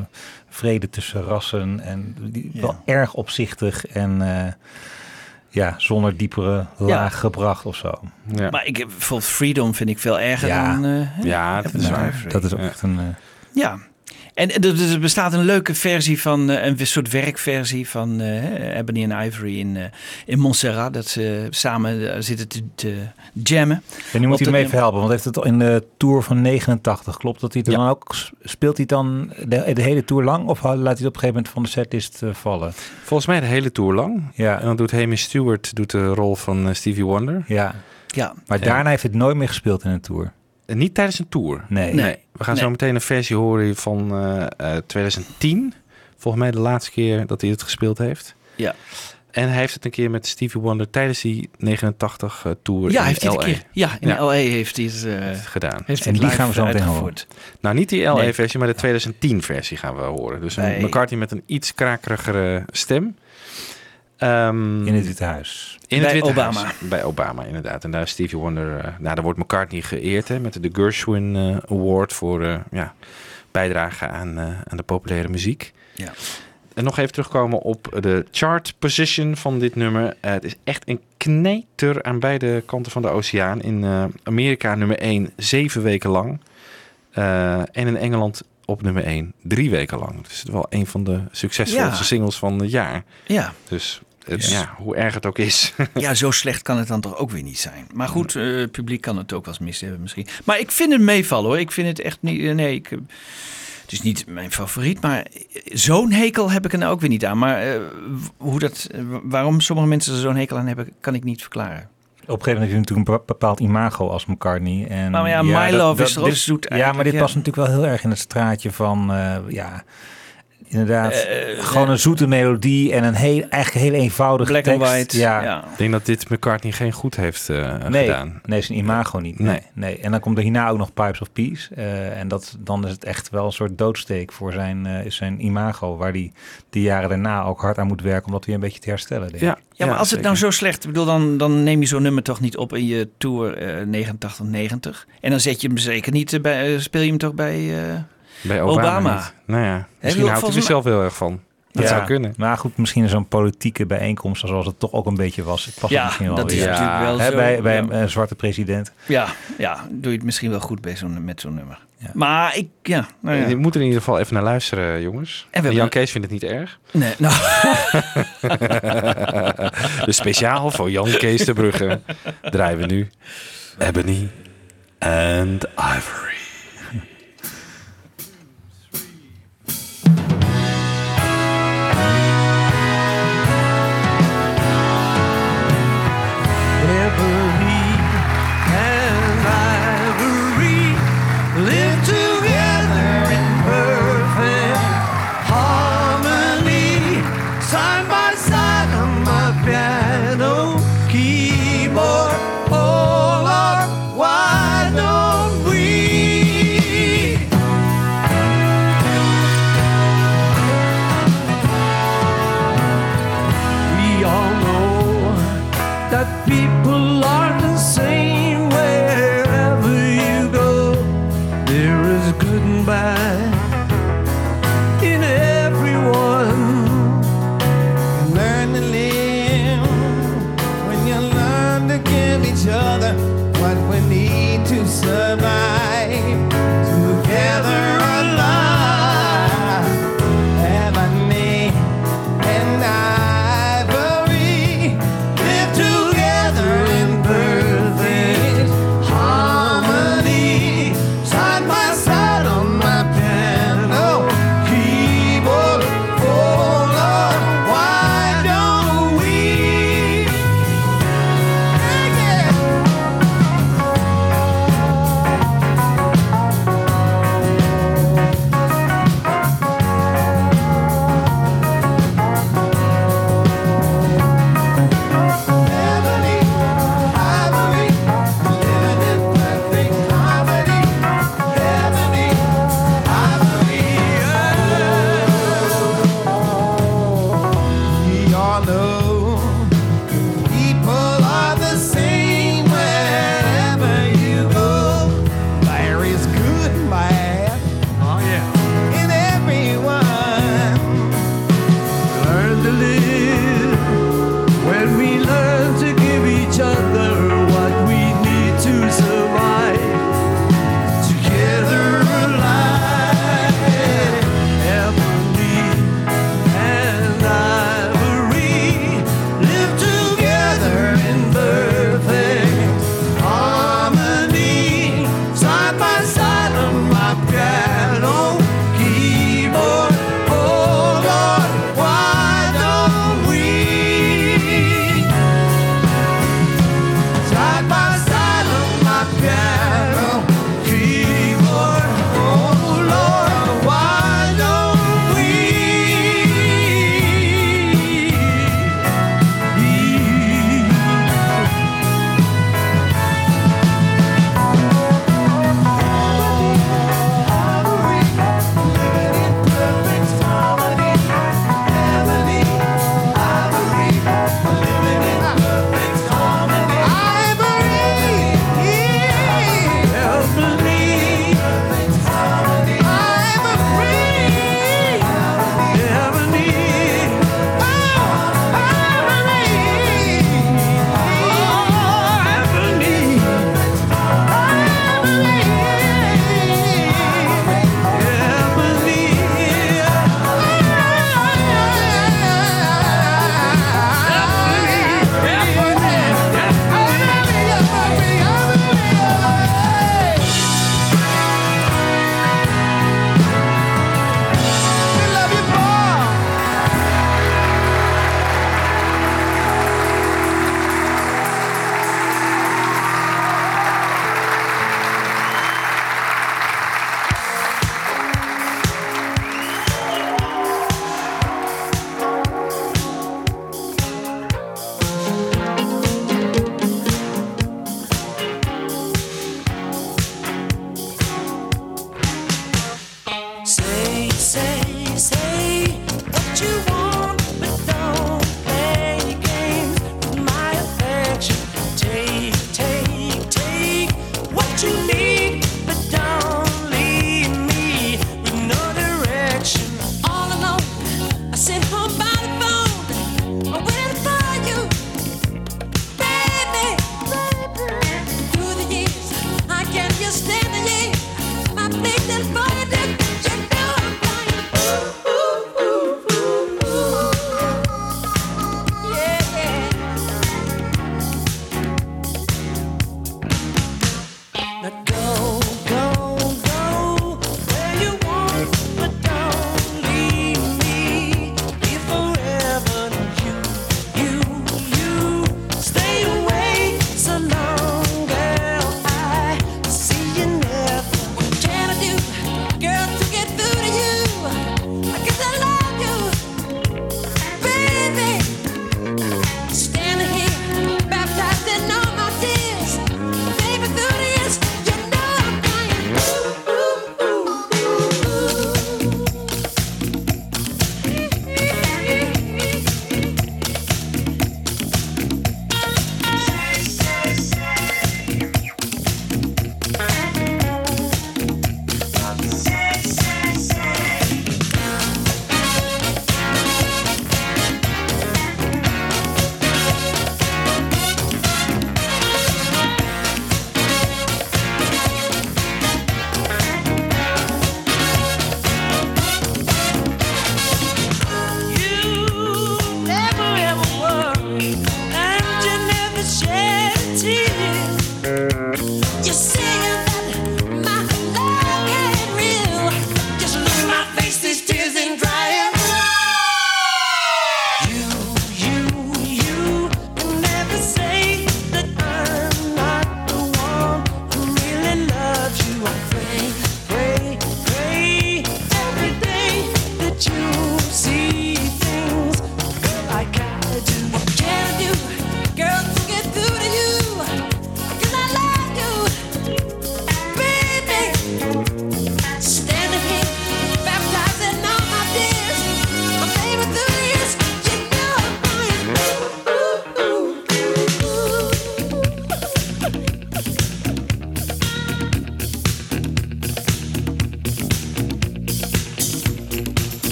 vrede tussen rassen. En die, Ja. wel erg opzichtig en eh, ja, zonder diepere laag gebracht of zo. Ja. Maar ik heb bijvoorbeeld Freedom vind ik veel erger Ja. dan. eh, Ja, dat is waar. Dat is ook Ja. echt een... Ja. En er, er bestaat een leuke versie van, eh, een soort werkversie van eh, Ebony and Ivory in, eh, in Montserrat. Dat ze samen eh, zitten te, te jammen. En nu moet hij hem even helpen, want heeft het in de Tour van 89, klopt dat hij Ja. dan ook, speelt hij dan de, de hele Tour lang of laat hij het op een gegeven moment van de setlist eh, vallen? Volgens mij de hele tour lang. Ja. En dan doet Hamish Stewart doet de rol van eh, Stevie Wonder. Ja, Ja. maar Ja. daarna heeft het nooit meer gespeeld in een Tour. En niet tijdens een tour. Nee. Nee. We gaan Nee. zo meteen een versie horen van eh, eh, 2010. Volgens mij de laatste keer dat hij het gespeeld heeft. Ja. En hij heeft het een keer met Stevie Wonder tijdens die 89 eh, tour Ja, in heeft hij het LA een keer. Ja, in Ja. LA heeft hij het, eh, gedaan. heeft En hij die gaan we zo meteen uitgevoerd. Nou, niet die Nee. LA-versie, maar de 2010-versie gaan we horen. Dus een Bij- McCartney met een iets krakerigere stem. Ehm, In het Witte Huis. In het Bij Witte Obama. Huis. Bij Obama, inderdaad. En daar is Stevie Wonder... eh, nou, daar wordt McCartney geëerd hè, met de Gershwin eh, Award voor eh, ja, bijdrage aan, eh, aan de populaire muziek. Ja. En nog even terugkomen op de chart position van dit nummer. Het is echt een kneter aan beide kanten van de oceaan. In eh, Amerika nummer 1 zeven weken lang. Eh, en in Engeland op nummer 1 drie weken lang. Dus het is wel een van de succesvolste Ja. singles van het jaar. Ja. Dus het, Ja. ja, hoe erg het ook is. ja, zo slecht kan het dan toch ook weer niet zijn. Maar goed, eh, het publiek kan het ook wel eens mis hebben misschien. Maar ik vind het meevallen hoor. Ik vind het echt niet... eh, Nee, ik, eh, het is niet mijn favoriet, maar zo'n hekel heb ik er nou ook weer niet aan. Maar eh, hoe dat, waarom sommige mensen er zo'n hekel aan hebben, kan ik niet verklaren. Op een gegeven moment heeft hij natuurlijk een bepaald imago als McCartney. En Maar ja, My dat- Love dat- is er ook dit- zoet Ja, maar dit ja. past natuurlijk wel heel erg in het straatje van, eh, ja, inderdaad, Eh, gewoon een zoete melodie en een heel, eigenlijk heel eenvoudige Black tekst. and white. Ja, Ja. Ik denk dat dit McCartney geen goed heeft eh, Nee, gedaan. nee, zijn imago niet. Nee. Nee. nee. En dan komt er hierna ook nog Pipes of Peace. eh, en dat, dan is het echt wel een soort doodsteek voor zijn, eh, zijn imago. Waar hij de jaren daarna ook hard aan moet werken om dat weer een beetje te herstellen. Denk ik. Ja, Ja, maar als het nou zo slecht... Ik bedoel, dan, dan neem je zo'n nummer toch niet op in je Tour eh 89-90. En dan zet je hem zeker niet eh, bij... eh, speel je hem toch bij... Bij Obama. Obama. niet. Nou ja, misschien houdt hij er zelf heel erg van. Dat Ja, zou kunnen. Maar goed, misschien zo'n politieke bijeenkomst zoals het toch ook een beetje was. Het past Ja, misschien wel dat is weer. natuurlijk wel zo, bij bij ja. een eh, zwarte president. Ja, ja, doe je het misschien wel goed bij zo'n, met zo'n nummer. Maar ik, ja, nou ja. Je moet er in ieder geval even naar luisteren, jongens. En Jan Kees vindt het niet erg. Nee, nou, dus speciaal voor Jan Kees de Brugge draaien we nu Ebony and Ivory. what we need to survive together.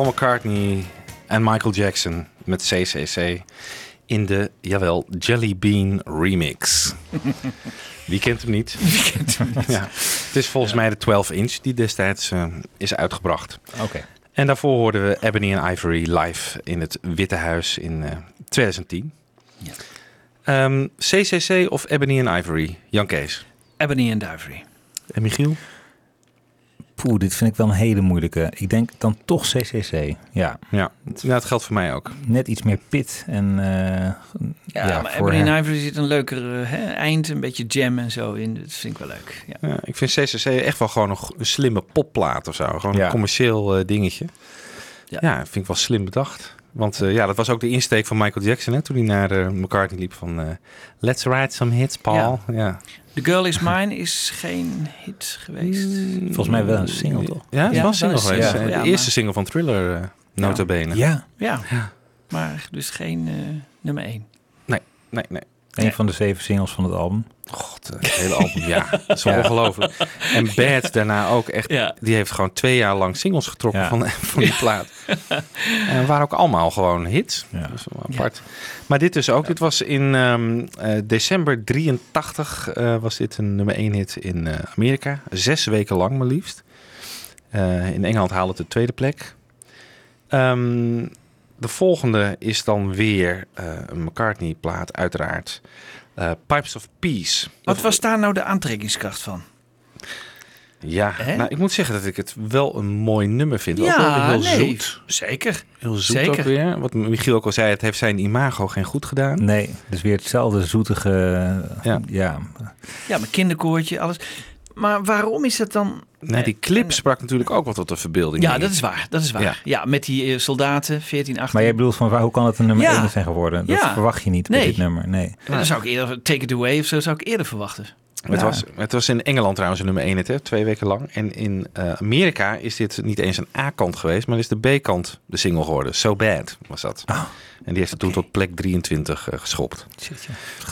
Paul McCartney en Michael Jackson met CCC in de, jawel, Jelly Bean remix. Wie kent hem niet? Wie kent hem niet? Ja. Het is volgens mij de 12 inch die destijds eh, is uitgebracht. Oké. En daarvoor hoorden we Ebony and Ivory live in het Witte Huis in eh, 2010. Ja. Ehm, CCC of Ebony and Ivory? Jan Kees. Ebony and Ivory. En Michiel? Poeh, dit vind ik wel een hele moeilijke. Ik denk dan toch CCC. Ja. Ja, ja het geldt voor mij ook. Net iets meer pit en eh, Ja, ja, maar Ebony Ivory zit een leuker hè, eind, een beetje jam en zo in. Dat vind ik wel leuk. Ja. Ja, ik vind CCC echt wel gewoon een, go- een slimme popplaat of zo. Gewoon Ja. een commercieel eh, dingetje. Ja. Ja. vind ik wel slim bedacht. Want eh, ja, dat was ook de insteek van Michael Jackson hè, toen hij naar eh, McCartney liep van... eh, Let's write some hits, Paul. Ja. The Girl Is Mine is geen hit geweest. Volgens mij wel een single, toch? Ja, het Ja, was een single is- geweest. ja, de maar- eerste single van Thriller, eh nota bene. Ja. Ja, maar dus geen eh, nummer 1. Nee, nee, nee. Een van de zeven singles van het album. God, het hele album, ja. Dat is Ja. ongelooflijk. En Bad daarna ook echt. Ja. Die heeft gewoon twee jaar lang singles getrokken Ja. van, van die plaat. En waren ook allemaal gewoon hits. Ja. Dat is wel apart. Maar dit dus ook. Dit was in ehm, eh, december 83 eh, was dit een nummer 1 hit in eh, Amerika. Zes weken lang maar liefst. In Engeland haalde het de tweede plek. Ehm, de volgende is dan weer een McCartney-plaat, uiteraard. Eh, Pipes of Peace. Wat was daar nou de aantrekkingskracht van? Ja, Hè? nou, ik moet zeggen dat ik het wel een mooi nummer vind. ook wel heel nee, zoet. zeker. Heel zoet Zeker. ook weer. Wat Michiel ook al zei, het heeft zijn imago geen goed gedaan. Nee, dus weer hetzelfde zoetige... Ja. Ja. Ja, mijn kinderkoortje, alles. Maar waarom is het dan... Nee, die clip sprak natuurlijk ook wel tot de verbeelding. Ja, dat is waar. Dat is waar. Ja. Ja, met die eh, soldaten, 14, 18. Maar jij bedoelt van waar, hoe kan het een nummer Ja. 1 zijn geworden? Dat Ja. verwacht je niet bij Nee. dit nummer. Nee. Dan zou ik eerder, Take It Away of zo, zou ik eerder verwachten. Het, was, het was in Engeland trouwens nummer 1 hit, hè, twee weken lang. En in eh, Amerika is dit niet eens een A-kant geweest, maar is de B-kant de single geworden. So Bad was dat. Ah, en die heeft het toen tot plek 23 eh, geschopt.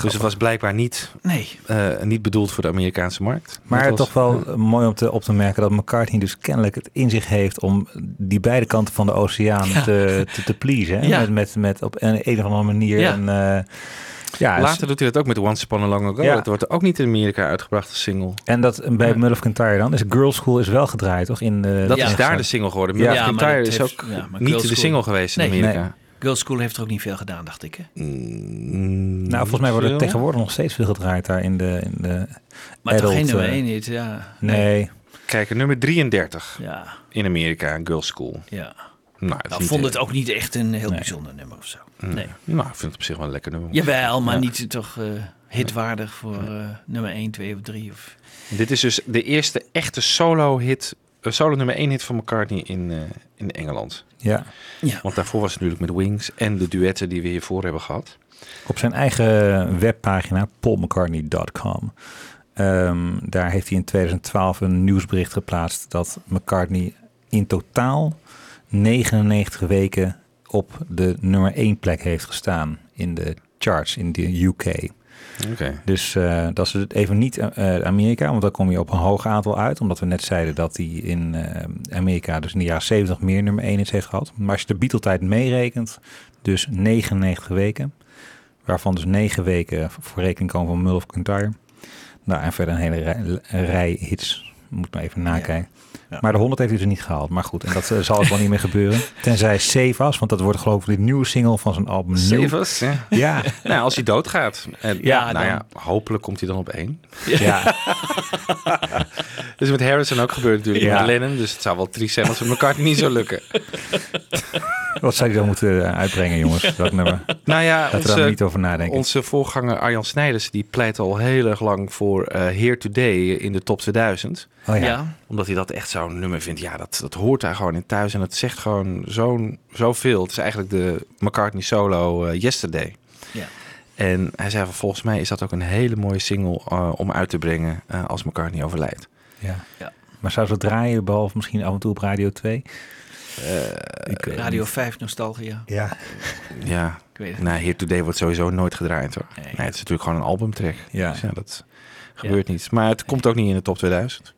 Dus het was blijkbaar niet, Nee. eh, niet bedoeld voor de Amerikaanse markt. Maar Het was- toch wel mooi om te, op te merken dat McCartney dus kennelijk het in zich heeft om die beide kanten van de oceaan Ja. te, te, te pleasen. Met, met, met op een, een of andere manier. Een, ja, Later doet hij dat ook met Once Upon a Long Ago. Ja. Dat wordt ook niet in Amerika uitgebracht als single. En dat bij Mull of Kintyre dan is Girls School is wel gedraaid, toch? In de, Dat Ja. is daar de single geworden. Ja. Ja, Kintyre is ook ja, maar niet de School- single geweest in Nee. Amerika. Girls School heeft er ook niet veel gedaan, dacht ik. Hè? Mm, Nou, volgens mij wordt er tegenwoordig nog steeds veel gedraaid daar in de, in de Maar toch adult, geen nummer eh, 1 niet, ja. Nee. Kijk, nummer 33 Ja, in Amerika, Girls School. ja. Nou, dat is Nou, vond echt- het ook niet echt een heel bijzonder nummer of zo. Mm. Nee. Nou, ik vind het op zich wel een lekker nummer. Jawel, maar Ja. niet toch eh, hitwaardig voor eh, nummer 1, 2 of 3. Of... Dit is dus de eerste echte solo-hit, een solo nummer 1 hit van McCartney in, eh, in Engeland. Ja. Ja. Want daarvoor was het natuurlijk met Wings en de duetten die we hiervoor hebben gehad. Op zijn eigen webpagina, paulmccartney.com. ehm, daar heeft hij in 2012 een nieuwsbericht geplaatst dat McCartney in totaal 99 weken op de nummer 1 plek heeft gestaan in de charts in de UK. Dus eh, dat is het even niet eh, Amerika, want dan kom je op een hoog aantal uit. Omdat we net zeiden dat hij in eh, Amerika dus in de jaren 70 meer nummer 1 heeft gehad. Maar als je de Beatle-tijd meerekent, dus 99 weken. Waarvan dus 9 weken voor rekening komen van Mull of Kintyre. Nou, en verder een hele rij hits. Moet maar even nakijken. Maar de 100 heeft hij dus niet gehaald. Maar goed, en dat eh, zal ook wel niet meer gebeuren. Tenzij Save Us, want dat wordt geloof ik de nieuwe single van zijn album. Us, ja. Ja. nou, als hij doodgaat. En, Ja, nou dan- ja, hopelijk komt hij dan op één. Ja. Dus met Harrison ook gebeurd natuurlijk. Ja. Met Lennon. Dus het zou wel triest zijn als het McCartney niet zou lukken. Wat zou je dan moeten eh, uitbrengen, jongens? Dat nummer. Nou ja, Laten we daar maar niet over nadenken. Onze voorganger Arjan Snijders die pleit al heel erg lang voor eh Here Today in de top 2000. Oh ja. Ja. Omdat hij dat echt zo'n nummer vindt. Ja, dat, dat hoort daar gewoon in thuis. En het zegt gewoon zo'n zoveel. Het is eigenlijk de McCartney solo eh, Yesterday. Ja. En hij zei van volgens mij is dat ook een hele mooie single eh, om uit te brengen eh, als McCartney overlijdt. Ja. Ja. Maar zou ze draaien, behalve misschien af en toe op Radio 2? Ik weet Radio niet. 5 Nostalgia. Ja. Ja, Ik weet het nou, Here Today wordt sowieso nooit gedraaid hoor. Nee. Nee, het is natuurlijk gewoon een albumtrack. Ja. Dus ja, dat gebeurt niet. Maar het komt ook niet in de top 2000.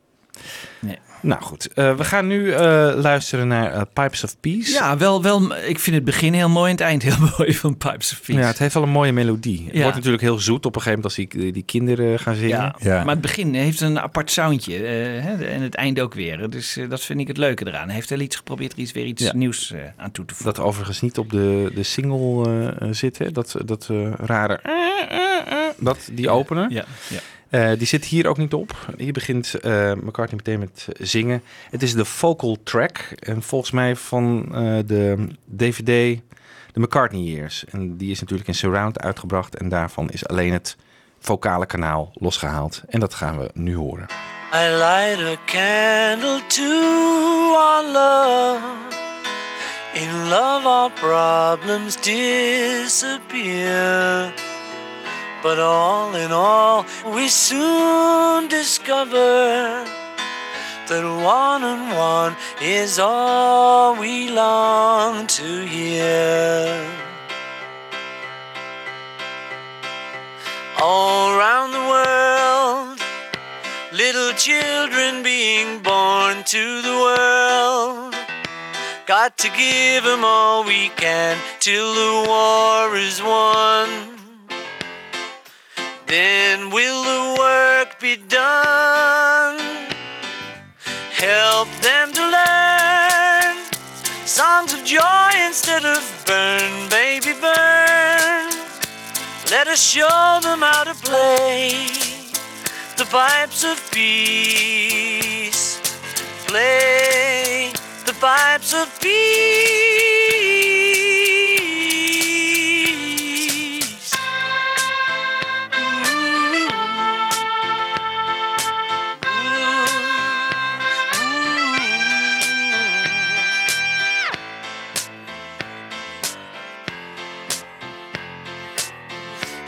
Nee. Nou goed, eh, we gaan nu eh, luisteren naar eh, Pipes of Peace. Ja, wel, wel, ik vind het begin heel mooi en het eind heel mooi van Pipes of Peace. Ja, het heeft wel een mooie melodie. Het wordt natuurlijk heel zoet op een gegeven moment als die, die kinderen gaan zingen. Ja, Ja. maar het begin heeft een apart soundje. eh, hè, en het einde ook weer. Dus dat vind ik het leuke eraan. Hij heeft wel iets geprobeerd er iets, weer iets Ja. nieuws aan toe te voegen. Dat overigens niet op de, de single zit, hè? dat, dat eh, rare... Dat, die opener. Ja, ja. Eh, die zit hier ook niet op. Hier begint eh McCartney meteen met zingen. Het is de vocal track. En volgens mij van eh, de DVD de McCartney Years. En die is natuurlijk in surround uitgebracht. En daarvan is alleen het vocale kanaal losgehaald. En dat gaan we nu horen. I light a candle to our love. In love, our problems disappear. But all in all, we soon discover that one and one is all we long to hear. All around the world, little children being born to the world. Got to give 'em all we can till the war is won. Then will the work be done? Help them to learn songs of joy instead of burn, baby, burn. Let us show them how to play the pipes of peace. Play the pipes of peace.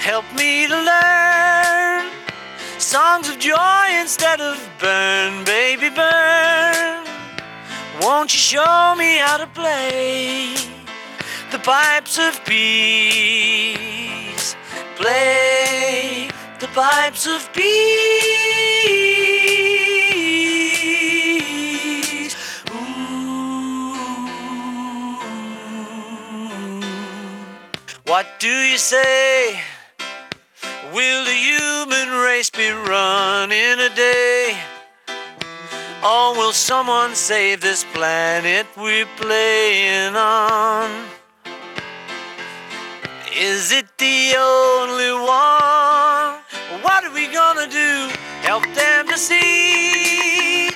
Help me to learn songs of joy instead of burn, baby, burn. Won't you show me how to play the pipes of peace? Play the pipes of peace. Ooh. What do you say? Will the human race be run in a day? Or will someone save this planet we're playing on? Is it the only one? What are we gonna do? Help them to see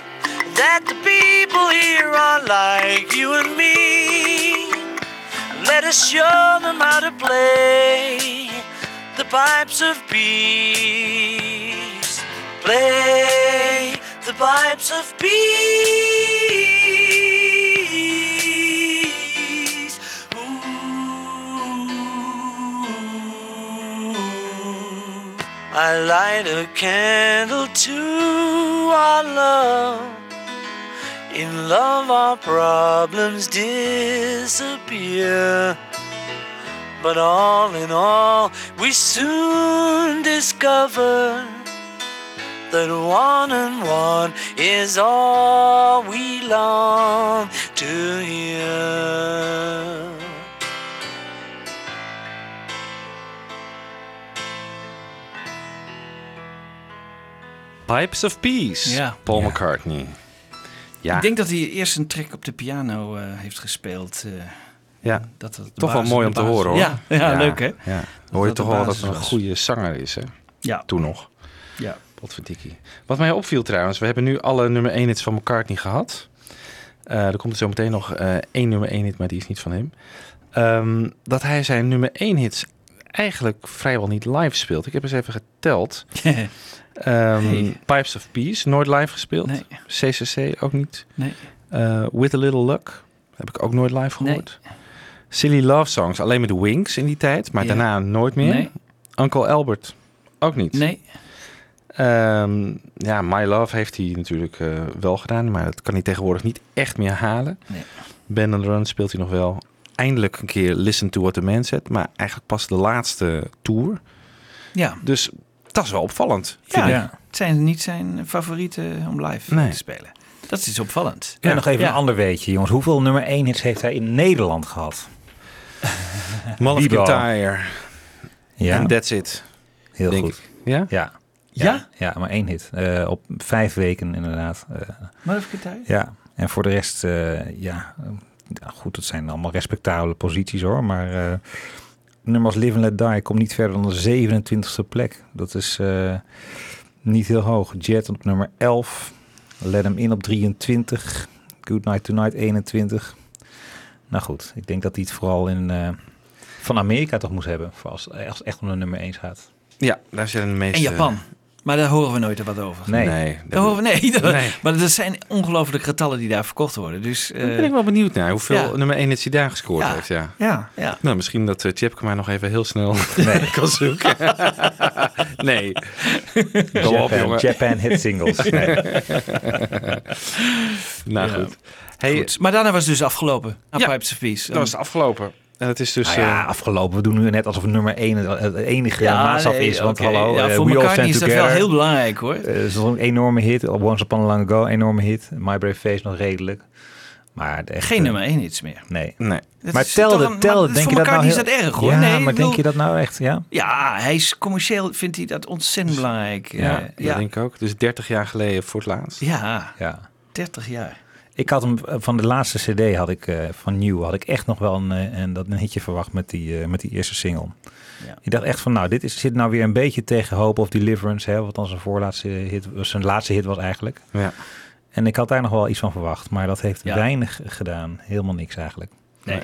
that the people here are like you and me. Let us show them how to play the pipes of peace. Play the pipes of peace. Ooh. I light a candle to our love. In love, our problems disappear. But all in all, we soon discover that one and one is all we long to hear. Pipes of Peace, Ja. Paul McCartney. Ja, Ik denk dat hij eerst een track op de piano eh, heeft gespeeld. eh, ja. dat toch wel mooi om te horen hoor. Ja, ja, leuk hè? Ja. Hoor je toch wel dat het een goede zanger is hè? Ja. Toen nog. Ja. Potverdikkie. Wat mij opviel trouwens, we hebben nu alle nummer 1 hits van McCartney gehad. Eh, er komt er zo meteen nog eh, één nummer 1 hit, maar die is niet van hem. Ehm, dat hij zijn nummer 1 hits eigenlijk vrijwel niet live speelt. Ik heb eens even geteld. Ehm, Hey. Pipes of Peace, nooit live gespeeld. Nee. CCC ook niet. Nee. Eh, With a Little Luck heb ik ook nooit live gehoord. Silly Love Songs, alleen met de Wings in die tijd, maar Ja. daarna nooit meer. Nee. Uncle Albert ook niet. Nee. Ehm, ja, My Love heeft hij natuurlijk eh, wel gedaan, maar dat kan hij tegenwoordig niet echt meer halen. Nee. Ben on the Run speelt hij nog wel. Eindelijk een keer Listen to What the Man Said, maar eigenlijk pas de laatste tour. Ja. Dus dat is wel opvallend. Ja, het zijn niet zijn favorieten om live Nee. te spelen. Dat is opvallend. En nog even Ja. een ander weetje, jongens. Hoeveel nummer 1 hits heeft hij in Nederland gehad? Mother Bibo. Tire. Ja. En that's it. Heel denk goed. ik. Ja? Ja. Ja? Ja, maar één hit. Eh, op vijf weken inderdaad. Maar even kijken. ja, en voor de rest, eh, ja, ja, goed, het zijn allemaal respectabele posities hoor. Maar eh nummers Live and Let Die komt niet verder dan de 27e plek. Dat is eh, niet heel hoog. Jet op nummer 11. Let hem in op 23. Good Night Tonight 21. Nou goed, ik denk dat hij het vooral in, eh, van Amerika toch moest hebben. Voor als, als het echt om de nummer 1 gaat. Ja, daar zijn de meeste... En Japan. Maar daar horen we nooit wat over. Nee. Nee, Daar horen we, nee, dat- Nee. maar er zijn ongelooflijke getallen die daar verkocht worden. Dus, Daar ben ik wel benieuwd naar hoeveel ja. nummer 1 hits hij daar gescoord Ja. heeft. Ja. Ja, ja. Nou, misschien dat uh, Tjepke maar nog even heel snel Nee. kan zoeken. nee. Japan. Japan hit singles. Nee. nou Ja. goed. Hey, Goed. Maar daarna was het dus afgelopen. Ja, Pipes of Peace. dat was het afgelopen. En het is dus... Nou ja, eh, afgelopen. We doen nu net alsof nummer 1 het, het enige Ja, maatstaf nee, is. Want hallo, Ja, eh, voor McCartney Stand is dat wel heel belangrijk hoor. Eh, Het is een enorme hit. Once Upon a Long Ago, enorme hit. My Brave Face nog redelijk. Maar Geen nummer 1 iets meer. Nee. nee. Dat maar telde, een- telde. maar denk je dat nou is dat erg, hoor. Ja, Nee, maar denk je dat nou echt? Ja. Ja, hij is commercieel, vindt hij dat ontzettend belangrijk. ja, Eh, dat ja. denk ik ook. Dus 30 jaar geleden voor het laatst. ja, ja. 30 jaar. Ik had hem eh, van de laatste CD had ik eh, van New had ik echt nog wel een, eh, een, dat een hitje verwacht met die, eh, met die eerste single. Ja. Ik dacht echt van nou, dit is, zit nou weer een beetje tegen Hope of Deliverance, hè, wat dan zijn voorlaatste hit, zijn laatste hit was eigenlijk. Ja. En ik had daar nog wel iets van verwacht, maar dat heeft Ja. weinig gedaan. Helemaal niks eigenlijk. Nee.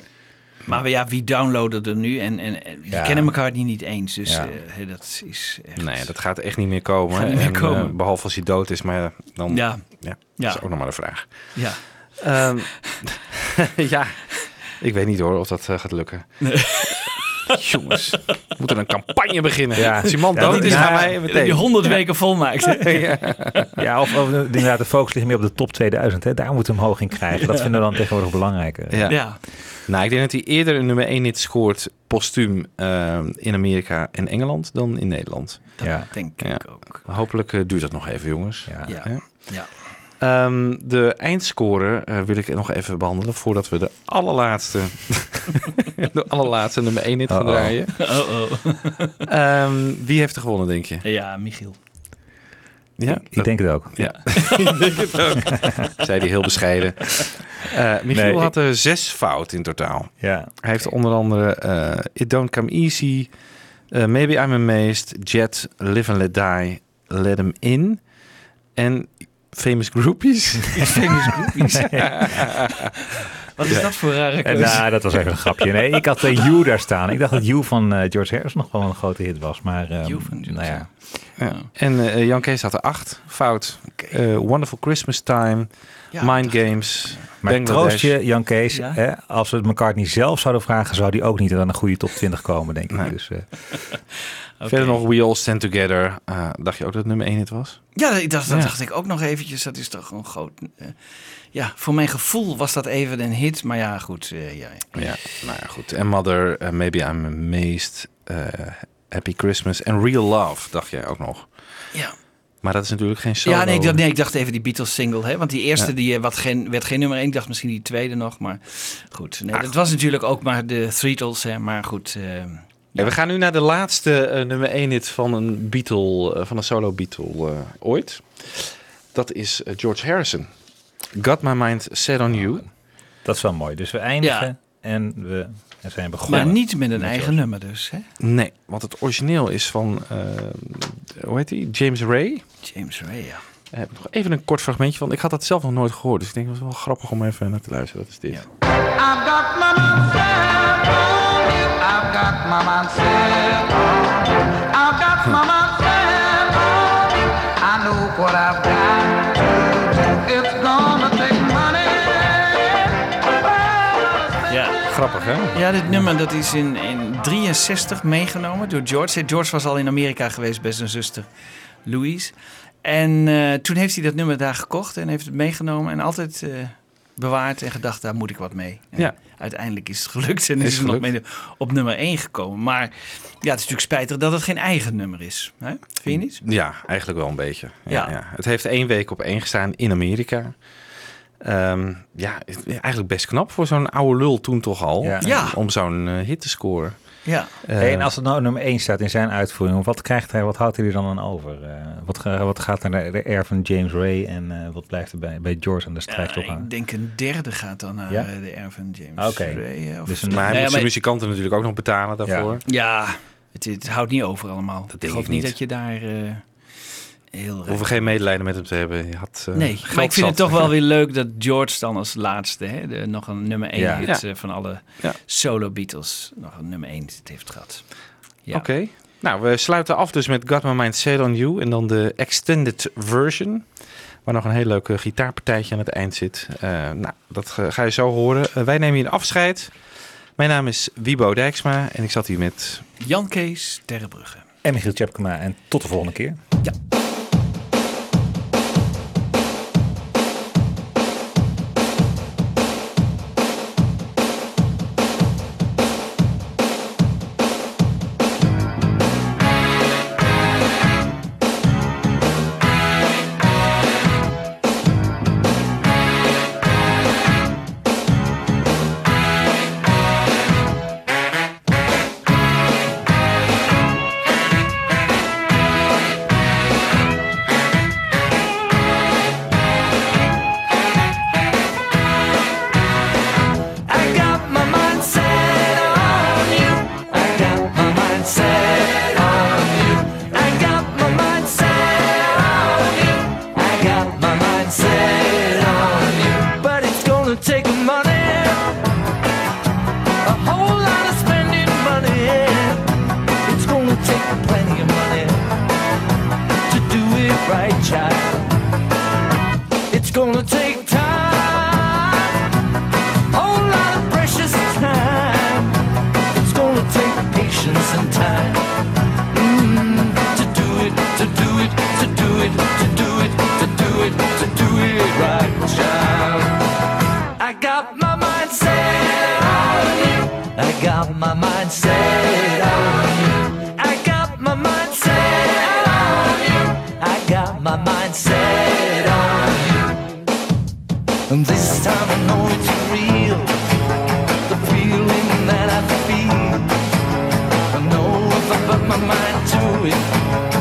Maar ja, wie downloaden er nu? En, en, en die Ja. kennen elkaar niet, niet eens. Dus Ja. dat is echt... Nee, dat gaat echt niet meer komen. Niet meer En, komen. eh, behalve als hij dood is, maar dan... Ja. Ja, dat is ook nog maar de vraag. Ja. Ehm, ja, ik weet niet hoor of dat eh, gaat lukken. Jongens, we moeten een campagne beginnen. Ja. Dood die- is, ja, gaan wij meteen. Die 100 weken volmaakt. ja. Ja, of, of inderdaad, de focus ligt meer op de top 2000. Hè. Daar moeten we hem hoog in krijgen. Dat vinden we dan tegenwoordig belangrijker. Ja. Ja. Nou, ik denk dat hij eerder een nummer 1 hit scoort postuum eh, in Amerika en Engeland dan in Nederland. Dat Ja. denk Ja. ik ook. Hopelijk eh, duurt dat nog even, jongens. Ja. Ja. Ehm, de eindscore eh, wil ik nog even behandelen voordat we de allerlaatste, de allerlaatste nummer 1 hit gaan draaien. Oh, wie heeft er gewonnen, denk je? Ja, Michiel. Ja, Ik denk het ook. Ja, ik denk het ook. Zei hij heel bescheiden. Eh Michiel Nee, had er zes fout in totaal. Ja. Hij heeft onder andere eh, It Don't Come Easy, eh, Maybe I'm Amazed, Jet, Live and Let Die, Let Him In en Famous Groupies. Famous Groupies. Wat is Ja. dat voor rare En, keuze? nou, dat was even een grapje. Nee, ik had uh, You daar staan. Ik dacht dat You van eh, George Harrison nog wel een grote hit was. Maar ehm, You van George nou ja. Ja. En eh, Jan Kees had er acht fout. Eh, Wonderful Christmas Time, Ja, Mind Games, Maar Bangladesh. troost je, Jan Kees, Ja. hè, als we het McCartney zelf zouden vragen, zou die ook niet aan een goede top 20 komen, denk ik. Nee. Dus, Verder nog We All Stand Together. Eh, dacht je ook dat het nummer 1 hit was? Ja, dat, dat Ja. dacht ik ook nog eventjes. Dat is toch gewoon groot. eh, ja, voor mijn gevoel was dat even een hit. Maar ja, goed. eh, ja. Ja, nou ja, goed. En Mother, Maybe I'm Amazed, Happy Christmas en Real Love, dacht jij ook nog. Ja. Maar dat is natuurlijk geen solo. Ja, nee, ik dacht, nee, ik dacht even die Beatles single. Hè? Want die eerste Ja. die, wat geen, werd geen nummer 1. Ik dacht misschien die tweede nog. Maar goed. Nee, dat was natuurlijk ook maar de Threetles. Hè? Maar goed. Ja, we gaan nu naar de laatste eh, nummer 1 hit van een Beatle, eh, van een solo Beatle eh, ooit. Dat is George Harrison. Got My Mind Set On You. dat is wel mooi. Dus we eindigen en we zijn begonnen. maar niet met een met eigen George. nummer dus. Hè? Nee, want het origineel is van, hoe heet die? James Ray. James Ray, ja. Daar heb ik nog even een kort fragmentje van. Ik had dat zelf nog nooit gehoord, dus ik denk dat het wel grappig om even naar te luisteren. Dat is dit. I've got my mind set on. I've got my mind set on you. I know what I've got to do. It's gonna take money. Ja. Grappig, hè? Ja, dit nummer dat is in, in 63 meegenomen door George. George was al in Amerika geweest bij zijn zuster Louise. En eh, toen heeft hij dat nummer daar gekocht en heeft het meegenomen en altijd eh, bewaard en gedacht, daar moet ik wat mee. En Ja. Uiteindelijk is het gelukt en is, Is het nog mee op nummer 1 gekomen. Maar ja, het is natuurlijk spijtig dat het geen eigen nummer is. Hè? Vind je niet? Ja, eigenlijk wel een beetje. Ja, Ja. ja. Het heeft één week op één gestaan in Amerika. Ehm, ja, eigenlijk best knap voor zo'n oude lul toen toch al. Ja. Ja. Om zo'n eh, hit te scoren. Ja. Eh, en als het nou nummer 1 staat in zijn uitvoering, wat krijgt hij, wat houdt hij er dan aan over? Eh, wat, wat gaat er naar de air van James Ray en eh, wat blijft er bij, bij George aan de strijkklok Ja, aan? ik denk een derde gaat dan naar Ja? eh, de R van James. Ray. Of, Dus een- maar hij Nee, moet zijn muzikanten natuurlijk ook nog betalen daarvoor. Ja, het, het houdt niet over allemaal. Dat ik denk geloof ik niet niet. dat je daar eh, heel... We hoeven geen medelijden met hem te hebben. Je had, eh, Nee, maar ik vind het toch wel weer leuk dat George dan als laatste, hè, de, nog een nummer 1 Ja. hit Ja. eh, van alle Ja. solo Beatles, nog een nummer 1 hit heeft gehad. Ja. Oké. Nou, we sluiten af dus met Got My Mind Set On You. En dan de extended version. Waar nog een heel leuk gitaarpartijtje aan het eind zit. Eh, nou, dat ga je zo horen. Wij nemen hier een afscheid. Mijn naam is Wibo Dijksma. En ik zat hier met... Jan Kees Terrebrugge. En Michiel Tjepkema en tot de volgende keer. I I know it's real. The feeling that I feel. I know if I put my mind to it.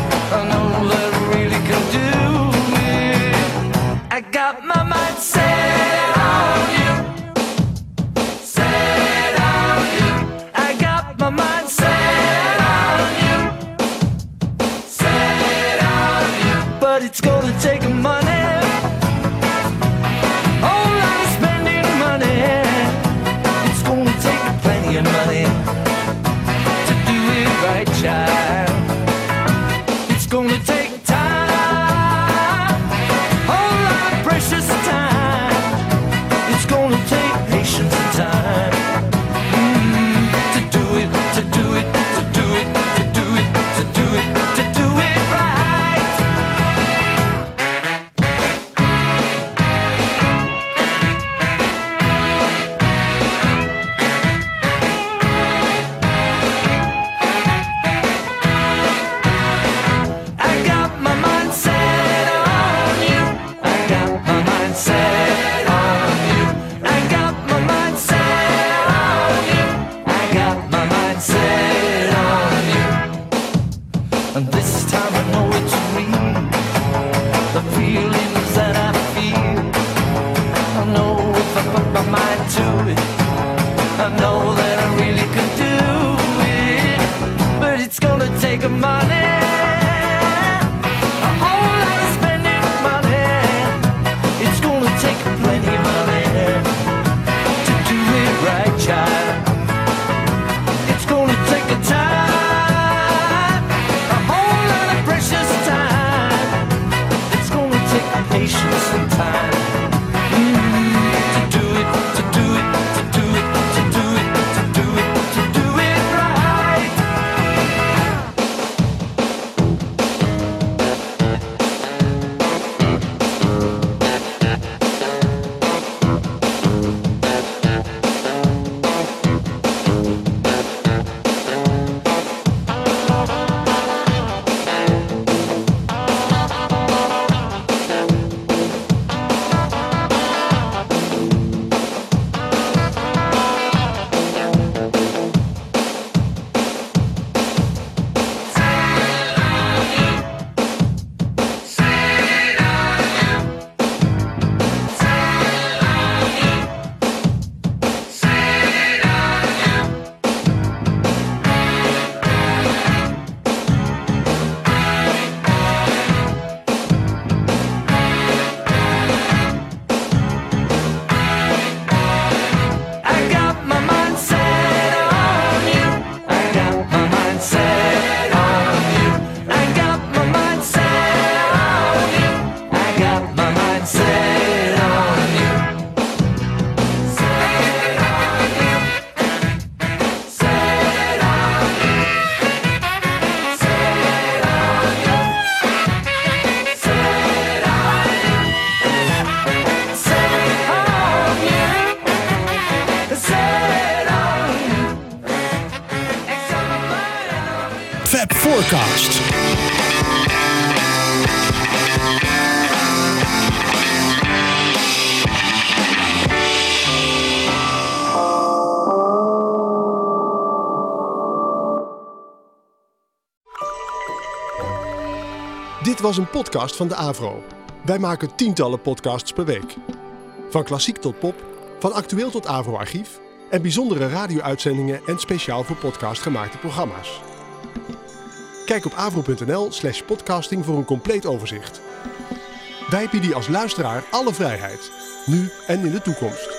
was een podcast van de Avro. Wij maken tientallen podcasts per week. Van klassiek tot pop, van actueel tot Avro-archief en bijzondere radio-uitzendingen en speciaal voor podcast gemaakte programma's. Kijk op avro.nl/slash podcasting voor een compleet overzicht. Wij bieden als luisteraar alle vrijheid, nu en in de toekomst.